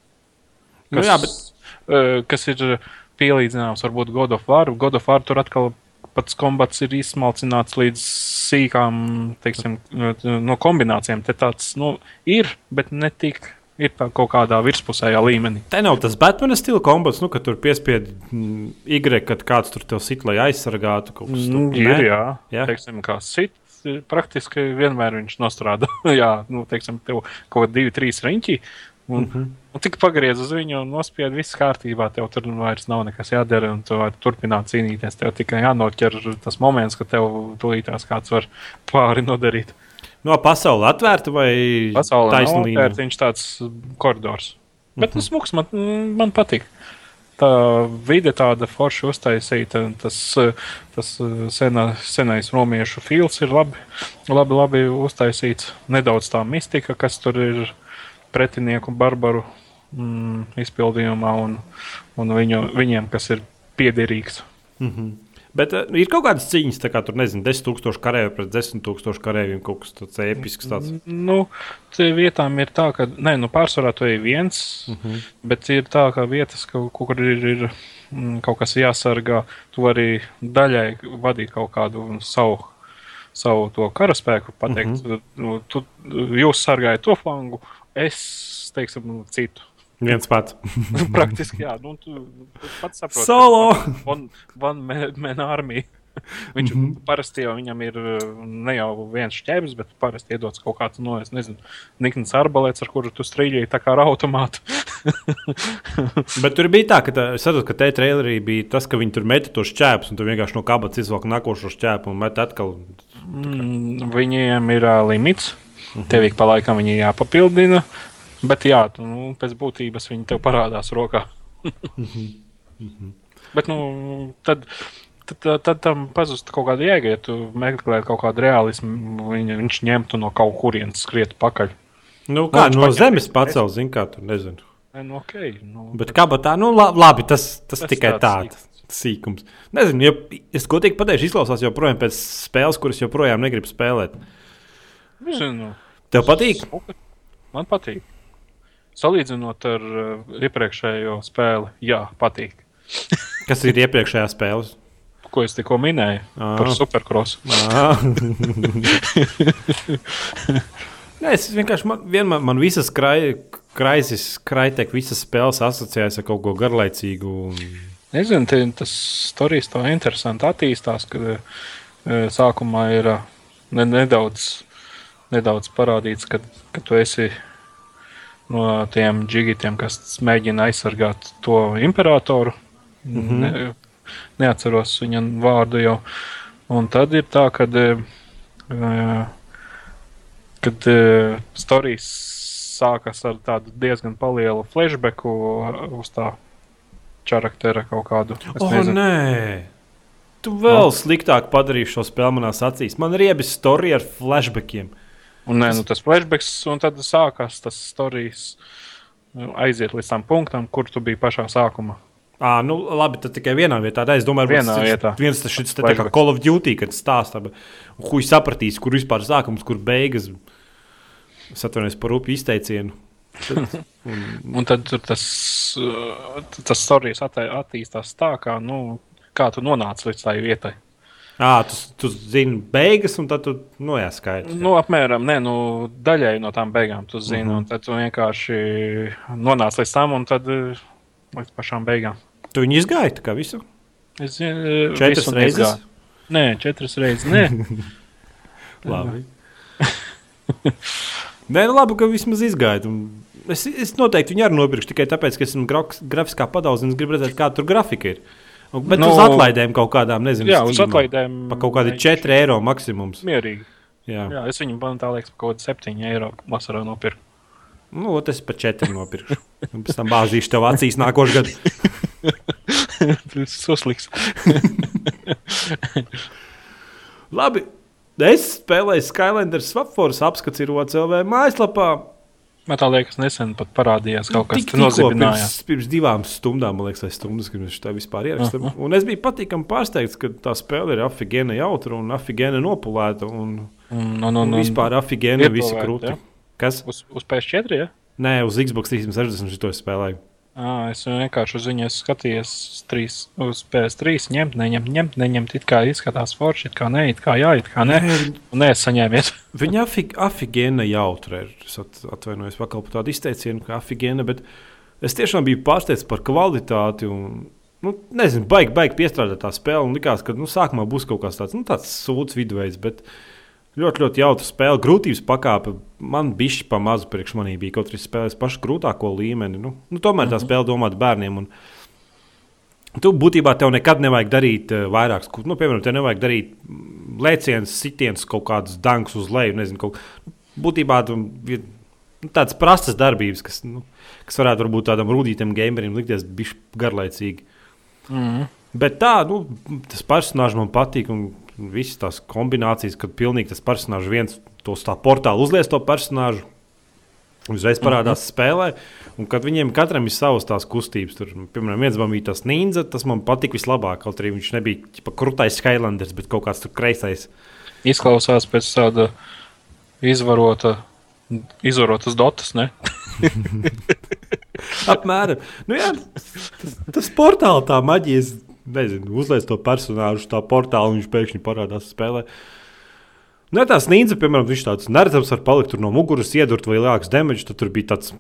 Nu Kas, jā, bet- uh, kas ir pielīdzināms varbūt God of War. God of War tur atkal pats kombats ir izsmalcināts līdz sīkām teiksim, no kombinācijām. Te tāds nu, ir, bet ne tik. Ir kaut kādā virspusējā līmenī. Te nav tas Batman stila kombats, nu, ka tur piespied mm, Y, kad kāds tur tev sit, lai aizsargātu kaut kas Nu, tāds. ir, jā. Jā. Teiksim, kā sit, praktiski vienmēr viņš nostrādā. jā, nu, teiksim, tev kaut kādi divi, trīs riņķi. Un, mm. -hmm. un tik pagriez uz viņu un nospied viss kārtībā. Tev tur vairs nav nekas jādara, un tu vari turpināt cīnīties. Tev tikai jānoķer tas moments, kad tev tūlītās kāds var pāri nodarīt. No pasaules atvērta vai taisnība? atvērts, viņš tāds koridors. Bet tas smuks man, man patīk. Tā vide tāda forša uztaisīta, tas, tas senā, senais romiešu fils ir labi, labi, labi uztaisīts. Nedaudz tā mistika, kas tur ir pretinieku barbaru mm, izpildījumā un, un viņu, viņiem, kas ir piederīgs. Mhm. Bet uh, ir kaut kādas cīņas, tā kā tur nezinu, 10,000 karavīru pret 10,000 karavīriem, kaut kas tāds episks. Tāds. Nu, tie vietām ir tā, ka, nē, nu, pārsvarā to ir viens, uh Mhm. -huh. bet ir tā, ka vietas, ka, kur ir, ir mm, kaut kas jāsargā, tu arī daļai vadīt kaut kādu savu, savu to karaspēku, pateikt, -huh. nu, tu, jūs sargājat to flangu, es, teiksim, citu. Viens pats. Praktiski, jā, nu, tu, tu pats saproti. Solo! One, one man, man army. Viņš mm -hmm. parasti jau viņam ir uh, ne jau viens šķērslis, bet parasti iedodas kaut kāds, no, es nezinu, nikns arbalēts, ar kuru tu strīļēji tā kā ar automātu. Bet tur bija tā, ka, tā, es saprotu, ka te trailerī bija tas, ka viņi tur meta tos šķēpus, un tu vienkārši no kabatas izvelk nākošo šķēpu un met atkal. Mm, Viņiem ir uh, limits. Mm -hmm. Tev ik pa laikam viņi jāpapildina. Bet jā, tu, nu, pēc būtības viņi tev parādās rokā. bet nu, tad, tad, tad, tad tam pazust kaut kāda jēga, ja tu meklē kaut kādu realismu. Viņa, viņš ņemtu no kaut kurienes skriet pakaļ. Nu, kā viņš no paņem- zemes pacelt, zina, kā tur nezinu. Nu, okay, nu, Bet kabatā, nu la- labi, tas, tas, tas tikai tāds tāds sīkums. Nezinu, jo es godīgi pateikšu, izklausās joprojām pēc spēles, kuras joprojām negribu spēlēt. Zinu, Tev patīk? Man patīk. Salīdzinot ar uh, iepriekšējo spēli, jā, patīk. Kas ir iepriekšējā spēlē? ko es tikko minēju Ā. par superkrosu. Ā. Nē, es vienkārši man, vienmēr man visas kraisis, kraitek, visas spēles asociējas ar kaut ko garlaicīgu. Un... Nezinu, te, tas stāstījis tā interesanti attīstās, kad e, sākumā ir e, ne, nedaudz, nedaudz parādīts, ka, ka tu esi no tiem džigitiem, kas mēģina aizsargāt to imperatoru. Mm -hmm. ne, neatceros viņa vārdu jau. Un tad ir tā, ka uh, kad uh, stāstījis sākas ar tādu diezgan lielu flashbacku uz tā charaktera kaut kādu. Es Oh, nezinu. nē! Tu vēl no. sliktāk padarīsi šo spēli manās acīs. Man ir iebi storija ar flashbackiem. Un, nē, nu, tas flashbacks, un tad sākās tas stāstījis. Aiziet līdz tam punktam, kur tu biji pašā sākumā. À, nu, labi, tad tikai vienā vietā. Tā, es domāju, Vienā tas ir vietā. viens tas šis tā kā. Call of Duty, kad stāstā. Kur sapratīs, kur vispār sākums, kur beigas. Es atvainojos par upju izteicienu. Tad, un, Un tad tur tas, tas stāstījis attīstās tā, kā, nu, kā tu nonāci līdz tai vietai. À, tu, tu zini beigas, un tad tu nu, jāskaidro. Nu, apmēram ne, nu, daļai no tām beigām tu zini, uh -huh. un tad tu vienkārši nonāc līdz tam, un tad uh, līdz pašām beigām. Tu viņu izgāji tā kā visu? Es zinu, Četras visu reizes? nezgāju. Nē, četras reizes. Nē, Labi. Nē, nu labi, ka vismaz. Un Es, es noteikti viņu arī nopirkšu tikai tāpēc, ka esmu grafiskā padaudzis un gribu redzēt, kāda tur grafika ir. Un, bet nu, Nu, uz atlaidēm kaut kādām, nezinu, jā, uz atlaidēm. Pa kaut kādi 4 eiro maksimums. Mierīgi. Jā, jā. Es viņu man tā liekas, par kaut kādu 7 eiro vasarā nopirku. Nu, ot, es pa 4 nopirkšu. Pēc tam bāzīšu tev acīs nākošais gads. Tas uzliks. Labi, es spēlēju Skylanders Swapforce apskats ir OCLV mājaslapā. Man liekas, nesen pat parādījās kaut kas tāds tikko nozibinājās. Pirms, pirms divām stundām, man liekas, vai stundas, kad mēs tā vispār ierakstām. Aha. Un es biju patīkami pārsteigts, ka tā spēle ir afigēna jautra un afigēna nopulēta. Un, Un, un, un, un, vispār afigēna visi krūti. ja? Kas? Uz, uz PS4, ja? Nē, uz Xbox 360 šo spēlēju. À, es vienkārši uz viņu esmu skatījies uz, trīs, uz PS3, ņemt, neņemt, ņemt, neņemt. It kā izskatās forši, it kā nē, it kā jā, it kā nē. Un nē, es saņēmu. Viņa afig, afigēna jautra ir. Es at, atvainojos pakal par tādu izteicienu, ka afigēna, bet es tiešām biju pārsteigts par kvalitāti. Un, nu, nezinu, baigi, baigi piestrādāt tā spēle. Likās, ka nu, sākumā būs kaut kas tāds, nu, tāds sūds viduvējs. Bet ļoti, ļoti jautra spēle. Grūtības pakāpe man bija pa mazu priekš manī. Bija kaut arī spēlējis pašu grūtāko līmeni. Nu, nu, tomēr tā spēle domāta bērniem. Un, Tu būtībā tev nekad nevajag darīt uh, vairāk, nu, piemēram, tev nevajag darīt mm, lēcienus, sitienus, kaut kādus dangus uz leju. Nezinu, kaut, būtībā tu, ir nu, tādas prastas darbības, kas, nu, kas varētu būt tādam rudītam gamerim likties garlaicīgi. Mm. Bet tā, nu, tas personāžs man patīk. Un visas tās kombinācijas, kad pilnīgi tas personāžs viens tos tā portālu uzliek to personāžu. Uzreiz parādās mm -hmm. spēlē, un kad viņiem katram ir savas tās kustības. Tur, piemēram, viens man bija tas ninja, tas man patika vislabāk. Kaut arī viņš nebija ķipa, krūtais Skylanders, bet kaut kāds tur kreisais. Izklausās pēc tāda izvarota, izvarotas dotas, ne? Apmēram. Nu, jā, tas, tas portāls, tā maģija, es nezinu, uzliek to personāžu, tā portāla, un viņš pēkšņi parādās spēlē. Ja tās nīca, piemēram, viņš tāds neredzams var palikt no muguras, iedurt vai lielāks damage, tad tur bija tāds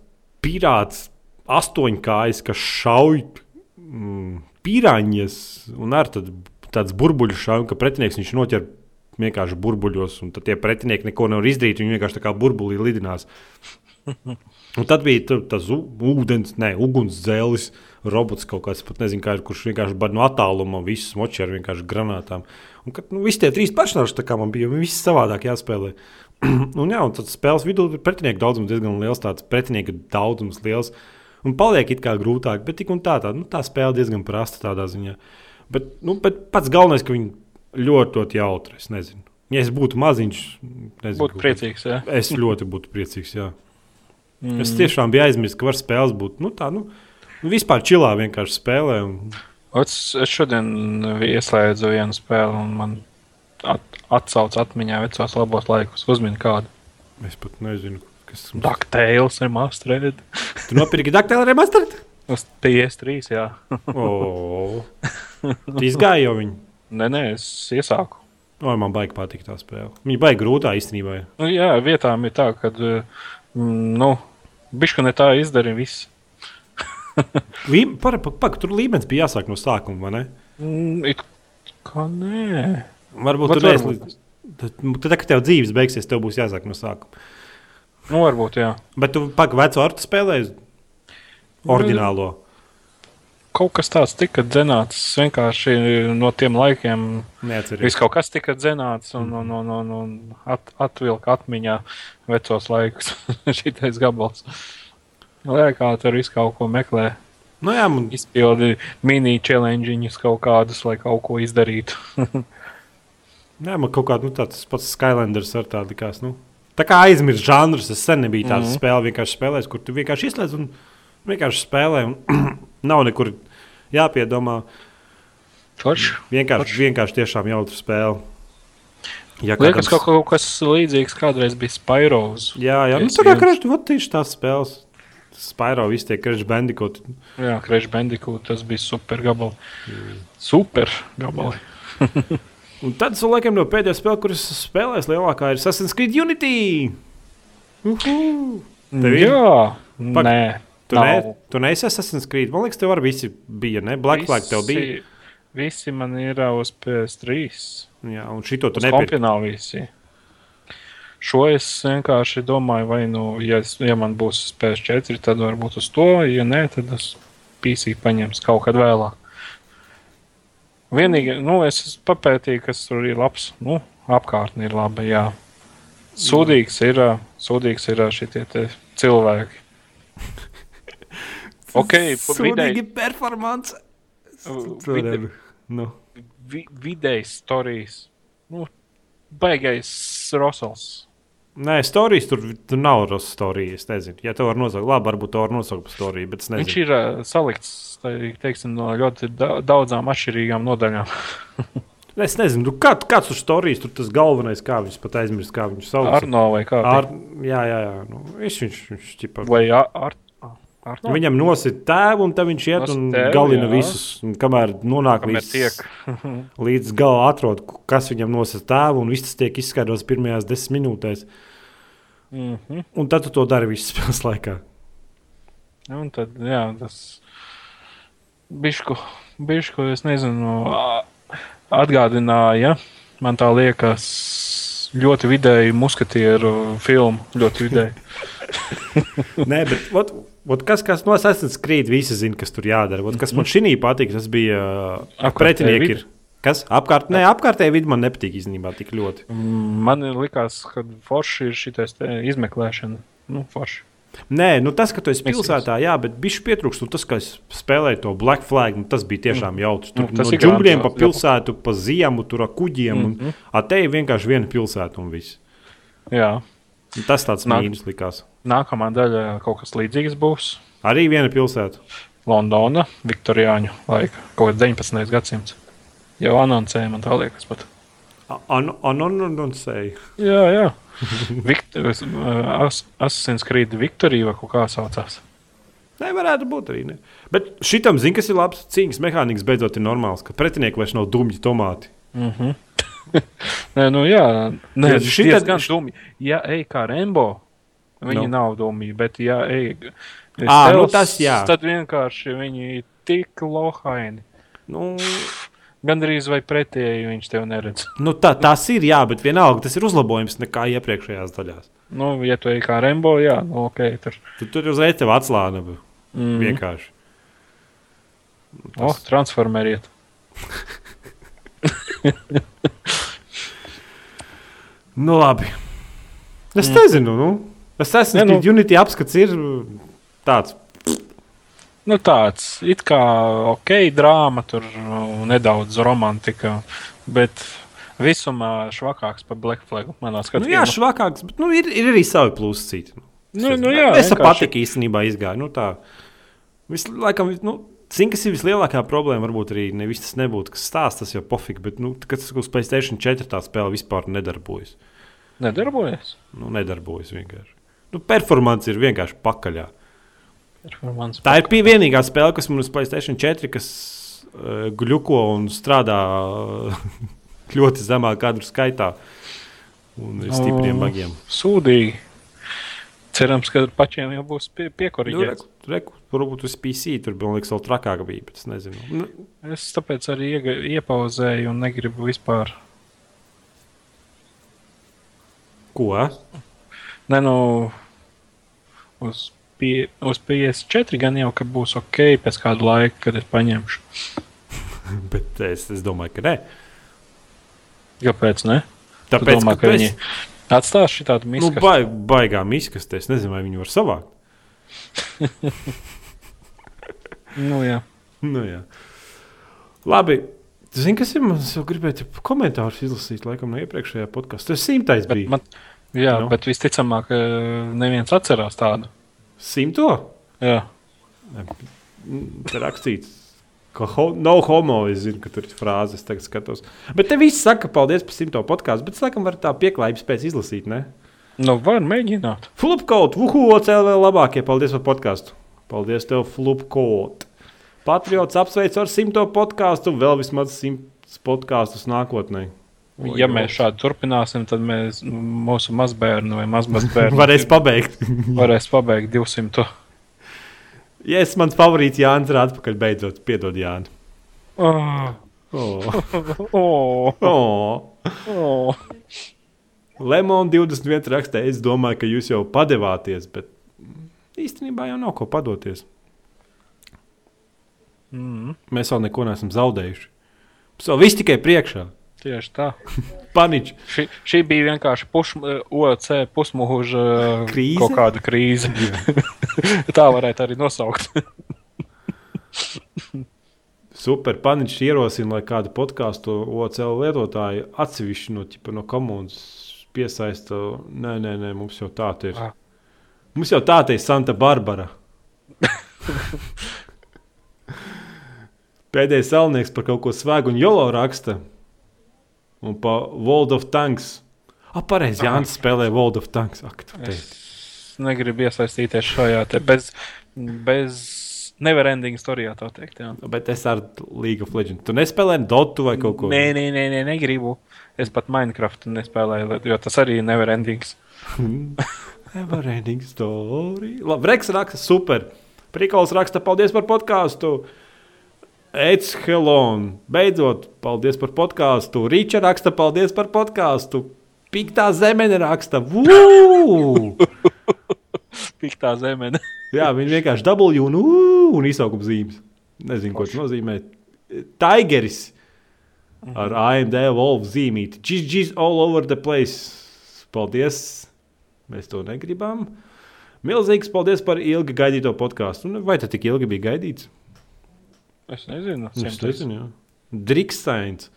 pirāts, astoņkājs, kas šauj mm, pīrāņas un ar tad, tāds burbuļu šauj, ka pretinieks viņš noķer vienkārši burbuļos, un tad tie pretinieki neko nevar izdarīt, viņi vienkārši tā kā burbulī lidinās. Un tad bija tur tas ūdens, ne, ugunsdzēlis, robots kaut kāds, pat nezinu, kā, ir, kurš vienkārši bada no attāluma visus moči ar vienkārši granātām. Un kad nu, visi tie trīs personāļi, tā kā man bija, visi savādāk jāspēlē. un jā, un tad spēles vidū ir pretinieku daudzums diezgan liels, tāds pretinieku daudzums liels. Un paliek it kā grūtāk, bet tik un tā, tā, nu, tā spēle diezgan prasta tādā ziņā. Bet, nu, bet pats galvenais, ka viņi ļoti, ļoti jautri, es nezinu. Ja es būtu maziņš, nezinu, Būtu priecīgs, ja? Es ļoti būtu priecīgs. Jā. Mm. Es tiešām biju aizmirsis, ka var spēles būt nu, tā, nu, vispār čilā vienkārši spēlē. Un... Es, es šodien ieslēdzu vienu spēli, un man at, atsauc atmiņā vecos labos laikus. Uzmini kādu. Es pat nezinu, kas tas ir. Dakteils ir masterēd. Tu nopirki daktālu remastered? Uz PS3, jā. O, tu izgāji jau viņu. Nē, nē, es iesāku. O, man baigi patīk tā spēle. Viņa baigi grūtā īstenībā. Nu, jā, vietām ir tā, ka, mm, nu, bišku ne tā izdarīja viss. Lī, par, par, par, tur līmenis bija jāsāk no sākuma, vai ne? Mm, it kā nē. Varbūt tur varbūt. līdz- Tad, tad, kad tev dzīves beigsies, tev būs jāsāk no sākuma. Nu, varbūt, jā. Bet tu pagaidi veco ar tu spēlēji oriģinālo. Kaut kas tāds tika dzenāts vienkārši no tiem laikiem. Viss kaut kas tika dzenāts un, un, un, un, un at, atvilka atmiņā vecos laikus. Šitais gabals. Lai kā tur viss kaut ko meklē, Nu, jā, man, izpildi mini-challengeņus kaut kādus, lai kaut ko izdarītu. jā, man kaut kāda nu, tāds pats Skylanders ar tādu likās. Nu. Tā kā aizmirst žanrus, es sen nebiju tāds mm. -hmm. spēle, vienkārši spēlējis, kur tu vienkārši izslēdz un vienkārši spēlē. Un nav nekur jāpiedomā. Forši. Vienkārši, vienkārši tiešām jautru spēle. Ja Liekas, kādam- kaut, kaut kas līdzīgs kādreiz bija Spyros. Jā, jā. Nu, tā kā krāšņi, vot tieši tās spēles. Spyro, viss tie krāšņi bandikoti. Jā, Crash Bandicoot, tas bija super gabali. Super gabali. Un tad, laikam, no pēdējā spēle, kuras spēlēs lielākā, ir Assassin's Creed Unity. Uhu! Tev ir? Jā, Pak- nē. Tu, nav. ne, tu neesi Assassin's Creed. Man liekas, tev arī visi bija. Ne? Black Flag tev bija. Visi- man ir uz PS3. Jā, un šito tu nepirki. kompionā visi. Šo es vienkārši domāju, vai, nu, ja, es, ja man būs PS4, tad varbūt uz to, ja nē, tad es PC paņemšu kaut kad vēlāk. Vienīgi, nu, es papētīju, kas tur ir labs. Nu, apkārtne ir laba, jā. Sūdīgs ir, sūdīgs ir šitie te cilvēki. Ok, Sūdīgi performance. Vide, Nu. vi, vidējs stāstījis. Nu, baigais Rosals. Nē, stāstījis tur, tur nav rosas stāstījis. Es nezinu, ja tev var nosaukt, labi, varbūt to var nosaukt par stāstīju, bet es Viņš nezinu. ir uh, salikts teiksim, no ļoti da daudzām atšķirīgām nodaļām. Es nezinu, nu, kā, kāds tur stāstījis, tur tas galvenais, kā viņš pat aizmirst, kā viņš sauc. Arno vai kā? Ar, jā, jā, jā. Nu, viņš, viņš, viņš ķipa, Vai Ar Ar Arno? Viņam nosit tēvu, un tad viņš iet Nosit un tēvu, galina jā. visus. Un kamēr nonāk Kamēr līdz, līdz galam, atrod, kas viņam nosit tēvu, un viss tas tiek izskaidrots pirmajās desmit minūtēs. Mm -hmm. Un tad tu to dari visas spēles laikā. Un tad, jā, tas bišku, bišku, es nezinu, atgādināja, man tā liekas, ļoti vidēji muskatieru filmu, ļoti vidēji. Nē, bet ot, ot, kas, kas no Assassin's Creed visi zina, kas tur jādara. Ot, kas man šī patīk, tas bija uh, pretinieki. ir. Kas? Apkārt, nē, apkārtēji vidi man nepatīk īstenībā tik ļoti. Mm, Man likās, ka forši ir šī izmeklēšana. Nu, forši. Nē, nu tas, ka tu esi pilsētā, jā, bet bija pietrūkst. Nu, tas, ka es spēlēju to Black Flag, nu, tas bija tiešām jautrs. Tur Nu, no džungļiem pa pilsētu, pa ziemu, tur ar kuģiem. Mm Mhm. -hmm. Un, te ir vienkārši viena pilsēta un viss. Jā. Un Tas tāds Nāk- mīnus likās. Nākamā daļa kaut kas līdzīgs būs. Arī viena pilsēta. Londona, Viktorijāņu laika, kaut kāds 19. gadsimts. Jau anoncēja man tā liekas. Pat. Anononcēji. Jā, jā. Viktor, as, Assassin's Creed Victory vai kaut kā saucās. Nē, varētu būt arī. Ne. Bet šitam zina, kas ir labs. Cīņas mehānisms beidzot ir normāls, ka pretinieki vairs nav dumji tomāti. Mm -hmm. Nē, nu jā, nē, tas šitad- ir gan dūmi. Ja ej kā Rembo, viņi Nu. nav dūmi, bet ja ej. Ā, nu stealth, tas jā. Tad vienkārši viņi ir tik lohaini. Nu, Gan arī vai pretēji viņš tev neredz. nu, tā, tas ir, jā, bet vienalga tas ir uzlabojums nekā iepriekšējās daļās. Nu, ja tu ej kā Rembo, jā, nu, ok. Tur. Tu tur uzreiz tev atslāna Mm. vienkārši. O, oh, transformeriet. Nu, labi. Es nezinu, nu. Es esmu Ne, nu-. Unity apskats ir tāds. Nu, tāds it kā ok, drāma, tur nu, nedaudz romantika, bet visumā švakāks par Black Flag. Nu, jā, švakāks, bet nu, ir, ir arī savi plusi. Nu, nu, jā, es patīk īstenībā izgāju. Nu, tā. Vis, laikam, nu, Zinu, kas ir vislielākā problēma. Varbūt arī nevis tas nebūtu, kas stāsta, tas jau pofīgi, bet, nu, kad tas uz Playstation 4 tā spēle vispār nedarbojas. Nedarbojas. Nu, nedarbojas vienkārši. Nu, performance ir vienkārši pakaļā. Performance. Tā ir pie- vienīgā spēle, kas man uz Playstation 4, kas uh, gluko un strādā uh, ļoti zemā kadru skaitā. Un ir stipriem O. bagiem. Sūdīgi. Cerams, ka pašiem jau būs pie, Nu, piekorīgts. reku, reku, varbūt uz PC tur bija liekas, vēl trakāk bija, es nezinu. Nu, Es tāpēc arī iepauzēju un negribu vispār. Ko? Ne, nu, uz, pie, uz PS4 gan jau, ka būs ok pēc kāda laika, kad es paņemšu. Bet es, es domāju, ka nē. Kāpēc? Ne? Tu Tāpēc, domā, ka ka tu viņi esi- atstās šī tādu Nu, misku. baig, baigā miskastē. Es nezinu, vai viņi var savākt. Nu, jā. Nu, jā. Labi. Zini, kas ir? Man jau gribēja komentārus izlasīt, laikam, no iepriekšējā podkāstā. Tas simtais Bet, bija. man, jā, Nu. bet visticamāk, eh, neviens atcerās tādu. Simto? Jā. Rakstīts, ka ho, no homo. Es zinu, ka tur ir frāzes, tagad skatos. Bet te viss saka, paldies par simto podkāstu. Bet, es laikam, var tā pieklājības pēc izlasīt, ne? Nu, var mēģināt. Flupkaut, uhu, OCLV labākie. Paldies par podkāstu. Paldies tev, Flupkaut. Patriots apsveic ar simto podkāstu, vēl vismaz simts podkāstus nākotnē. Oi, Ja o. mēs šādi turpināsim, tad mēs, mūsu mazbērni vai mazbērni Varēs pabeigt. varēs pabeigt 200. ja es mans favorīts Jānis ir atpakaļ, beidzot, piedod Jāni. Oh, Oh. oh, Oh. oh. Lemon 21 rakstē, es domāju, ka jūs jau padevāties, bet īstenībā jau nav ko padoties. Mm, Mēs vēl neko neesam zaudējuši. Mums vēl viss tikai priekšā. tieši tā. Paniķi. Šī, šī bija vienkārši puš, OC pusmūža Krīze? kaut kāda krīze. tā varētu arī nosaukt. Super. Paniķis ierosina, lai kādu podkāstu OCL lietotāju atsevišķi no, ķipa, no komunas piesaista. Nē, nē, nē, mums jau tā ir. Ah. Mums jau tā ir Santa Barbara. Pēdējais salnieks par kaut ko svēgu un jolo raksta. Un pa World of Tanks. Ah, pareizi, Jānis spēlē World of Tanks. Ak. Es negribu iesaistīties šajā te bez, bez neverending storijā, tā teikt. Jā. Bet es ar League of Legends. Tu nespēlē Dotu vai kaut ko Nē, nē, nē, nē, negribu. Es pat Minecraft nespēlēju, jo tas arī ir neverendings. Neverending story. Labi, Reks raksta super. Prikols raksta, paldies par podkāstu. Eids Helon. Beidzot, paldies par podkāstu. Rīča raksta, paldies par podkāstu. Piktā zemene raksta! Piktā zemene. Jā, viņi vienkārši dabūja un, un izsaukuma zīmes. Nezinu, ko tas nozīmē. Tigeris ar AMD Wolf zīmīti. GG's all over the place. Paldies! Mēs to negribam. Milzīgs paldies par ilgi gaidīto podkāstu. Nu, Vai tas tik ilgi bija gaidīts? Es nezinu, Es nezinu. jā. Drikstains.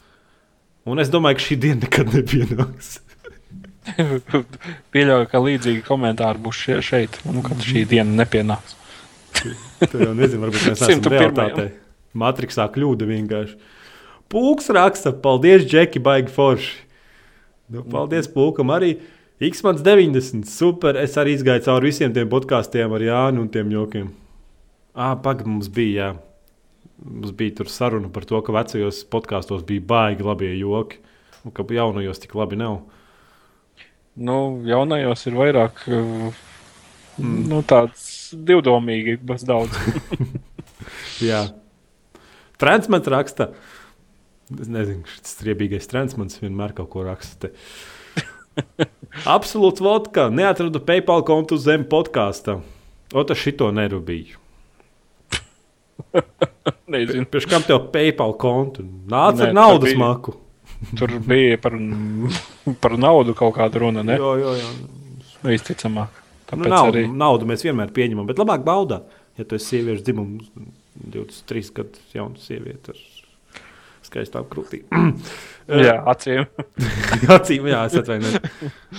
Un es domāju, ka šī diena nekad nepienāks. Pieļauju, ka līdzīgi komentāri būs šie, šeit, nu, kad šī diena nepienāks. Tu jau nezini, varbūt mēs esam 101. realitātē. Matrixā kļūda vienkārši. Pūks raksta, paldies, Džeki, baigi forši. Nu, paldies, Pūkam, arī X-Mans 90. Super, es arī izgāju cauri visiem tiem podkāstiem ar Jānu un tiem jokiem. Ah, pagaidi, mums bija, jā. Mums bija tur saruna par to, ka vecajos podkāstos bija baigi labie joki, un ka jaunajos tik labi nav. Nu, jaunajos ir vairāk uh, nu, tāds divdomīgi, bet daudz. Jā. Transmets raksta. Es nezinu, šis striebīgais transmets vienmēr kaut ko raksta. te. Absolūts vodka. Neatradu PayPal kontu zem podkāsta. Ota šito nerūpīju. Nezinu. Pēc kam tev PayPal kontu? Nāc ar naudas bija- maku. Tur bija par, par naudu kaut kāda runa, ne? Jā, jā, jā. Visticamāk. Nu, Tāpēc naudu, arī naudu mēs vienmēr pieņemam, bet labāk baudā. Ja tu esi sieviešu dzimums, 23 gadus jauna sieviete ar skaistām krūtīm. jā, acīm. Acīm, jā, es atvainojos.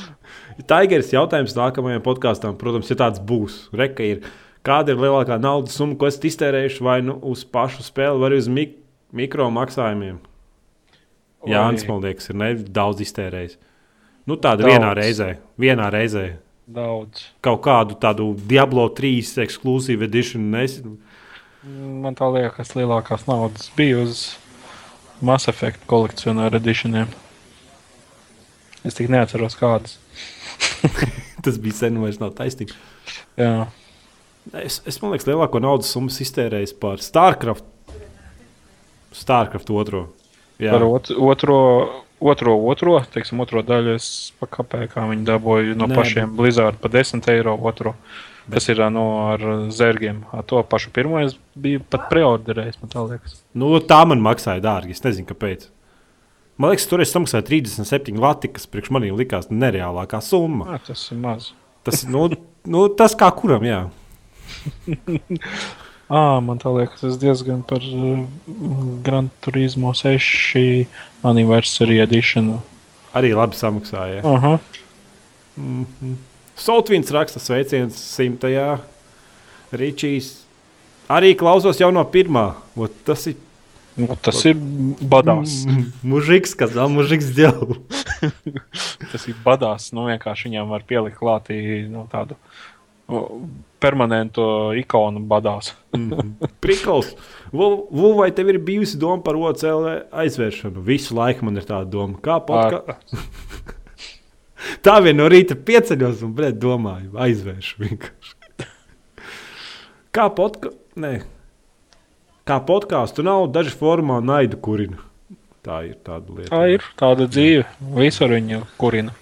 Tigers jautājums nākamajam podkāstam, protams, ja tāds būs. Reka ir, kāda ir lielākā naudas summa, ko esat iztērējuši vai nu uz pašu spēli, vai uz mik mikro maksājumiem? Jā, Ants, liekas, ir nedaudz iztērējis. Nu, tāda Daudz. vienā reizē, vienā reizē. Daudz. Kaut kādu tādu Diablo 3 ekskluzīvu edition. Nes... Man tā liekas, lielākās naudas bija uz Mass Effect kolekcionāra editioniem. Es tik neatceros kādas. Tas bija sen, vairs nav taisnība. Jā, Es, es man liekas, lielāko naudas summu iztērējis par StarCraft. StarCraft otro. Jā, par ot otro, otro, otro, teiksim, otro daļu es pakāpēju, kā viņi dabūju no Nē, pašiem Blizzard par 10 eiro otro. Tas ir no ar zērgiem. Ā, To pašu pirmo es biju pat preorderējis, man tā liekas. nu, tā man maksāja dārgi. Es nezinu, kāpēc. Man liekas, tur es samaksāju 37 lati, kas priekš maniem likās nereālākā summa. Ā, tas ir maz. Tas, nu, nu, tas kā kuram, jā. À, man liekas, tas diezgan par uh, Gran Turismo 6 anniversary edition. Arī labi samaksāja. Aha. Soltvīns raksta sveiciens simtajā. Ričijs arī klausos jau no pirmā. Ot, tas ir Nu, tas ir badās. Mm, mužiks, kas vēl mužiks ģēlu. Tas ir badās. Nu, vienkārši viņam var pielikt klātī nu, tādu o, permanentu ikonu badās. Prikals. Vu, vai tev ir bijusi doma par OCL aizvēršanu? Visu laiku man ir tāda doma. Kā podka... Tā vien no rīta pieceļos un blēd, domāju, aizvēršu vienkārši. Kā podkāstu? Kā podkāstu nav, daži formā naidu kurina. Tā ir tāda lieta. Tā ir tāda dzīve. Visur viņa kurina.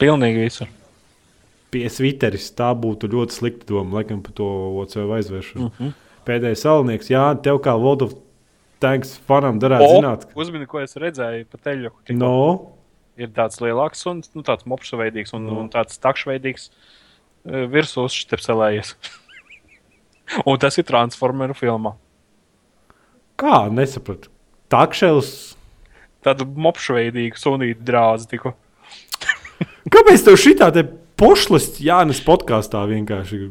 Pilnīgi visur. Pie Twitteris tā būtu ļoti slikta doma, laikam, par to OCL aizvēršanu. Mm -hmm. Pēdējais salnieks, Jā, tev kā World of Tanks fanam darētu zināt, ka Uzmini, ko es redzēju pa teļu. no, Ir tāds lielāks un nu, tāds mopšveidīgs un, un tāds takšveidīgs e, virsū uzštepselējies. un tas ir Transformeru filmā. kā nesapratu. Takšels. Tādu mopšveidīgu sunītu drāzi tikko. Kāpēc tev šī tāda pošlis Jānis podkāstā vienkārši?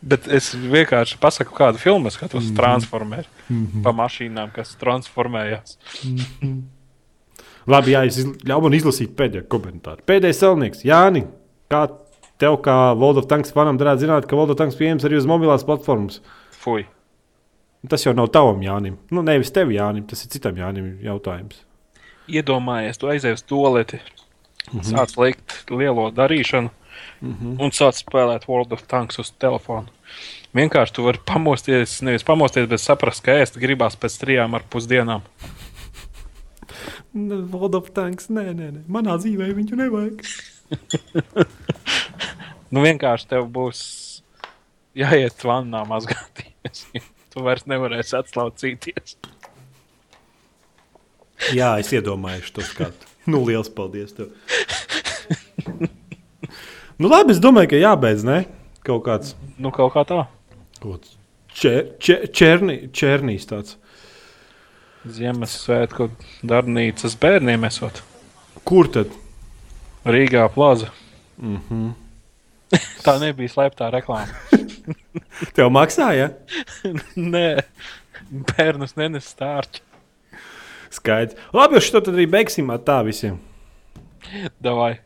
Bet es vienkārši pasaku, kādu filmu es skatos. Mm -hmm. Transformeri. Mm -hmm. Pa mašīnām, kas transformējās. Labi, jā, izl- ļauj man izlasīt pēdējo komentāru. Pēdējais salnieks, Jāni, kā tev kā of Tanks fanam darētu zināt, ka of Tanks pieejams arī uz mobilās platformas? Fui. Tas jau nav tavam Jānim. Nu, nevis tev Jānim, tas ir citam Jānim jautājums. Iedomājies, tu aizej uz toleti, mm -hmm. sāc likt lielo darīšanu mm -hmm. un sāc spēlēt World of Tanks uz telefona. Vienkārši tu vari pamosties, nevis pamosties, bet saprast, ka ēst gribās pēc trijām ar pusdienām. World of Tanks, nē, nē, nē. manā dzīvē viņu nevajag. Nu, vienkārši tev būs jāiet vannā mazgāties. tu vairs nevarēsi atslaucīties. Jā, es iedomājos to skatu. Nu, liels paldies tev. nu, labi, es domāju, ka jābeidz, ne? Kaut kāds Nu, kaut kā tā. kaut čer, čer, černi, černīs tāds. Ziemassvētku darbnīcas bērniem esot Kur tad? Rīgā plaza. Mm -hmm. Tā nebija slēptā reklāma. Tev maksāja? Nē, bērnus nenes stārķi. Skaidrs. Labi, uz šo tad arī beigsim ar tā visiem. Davai.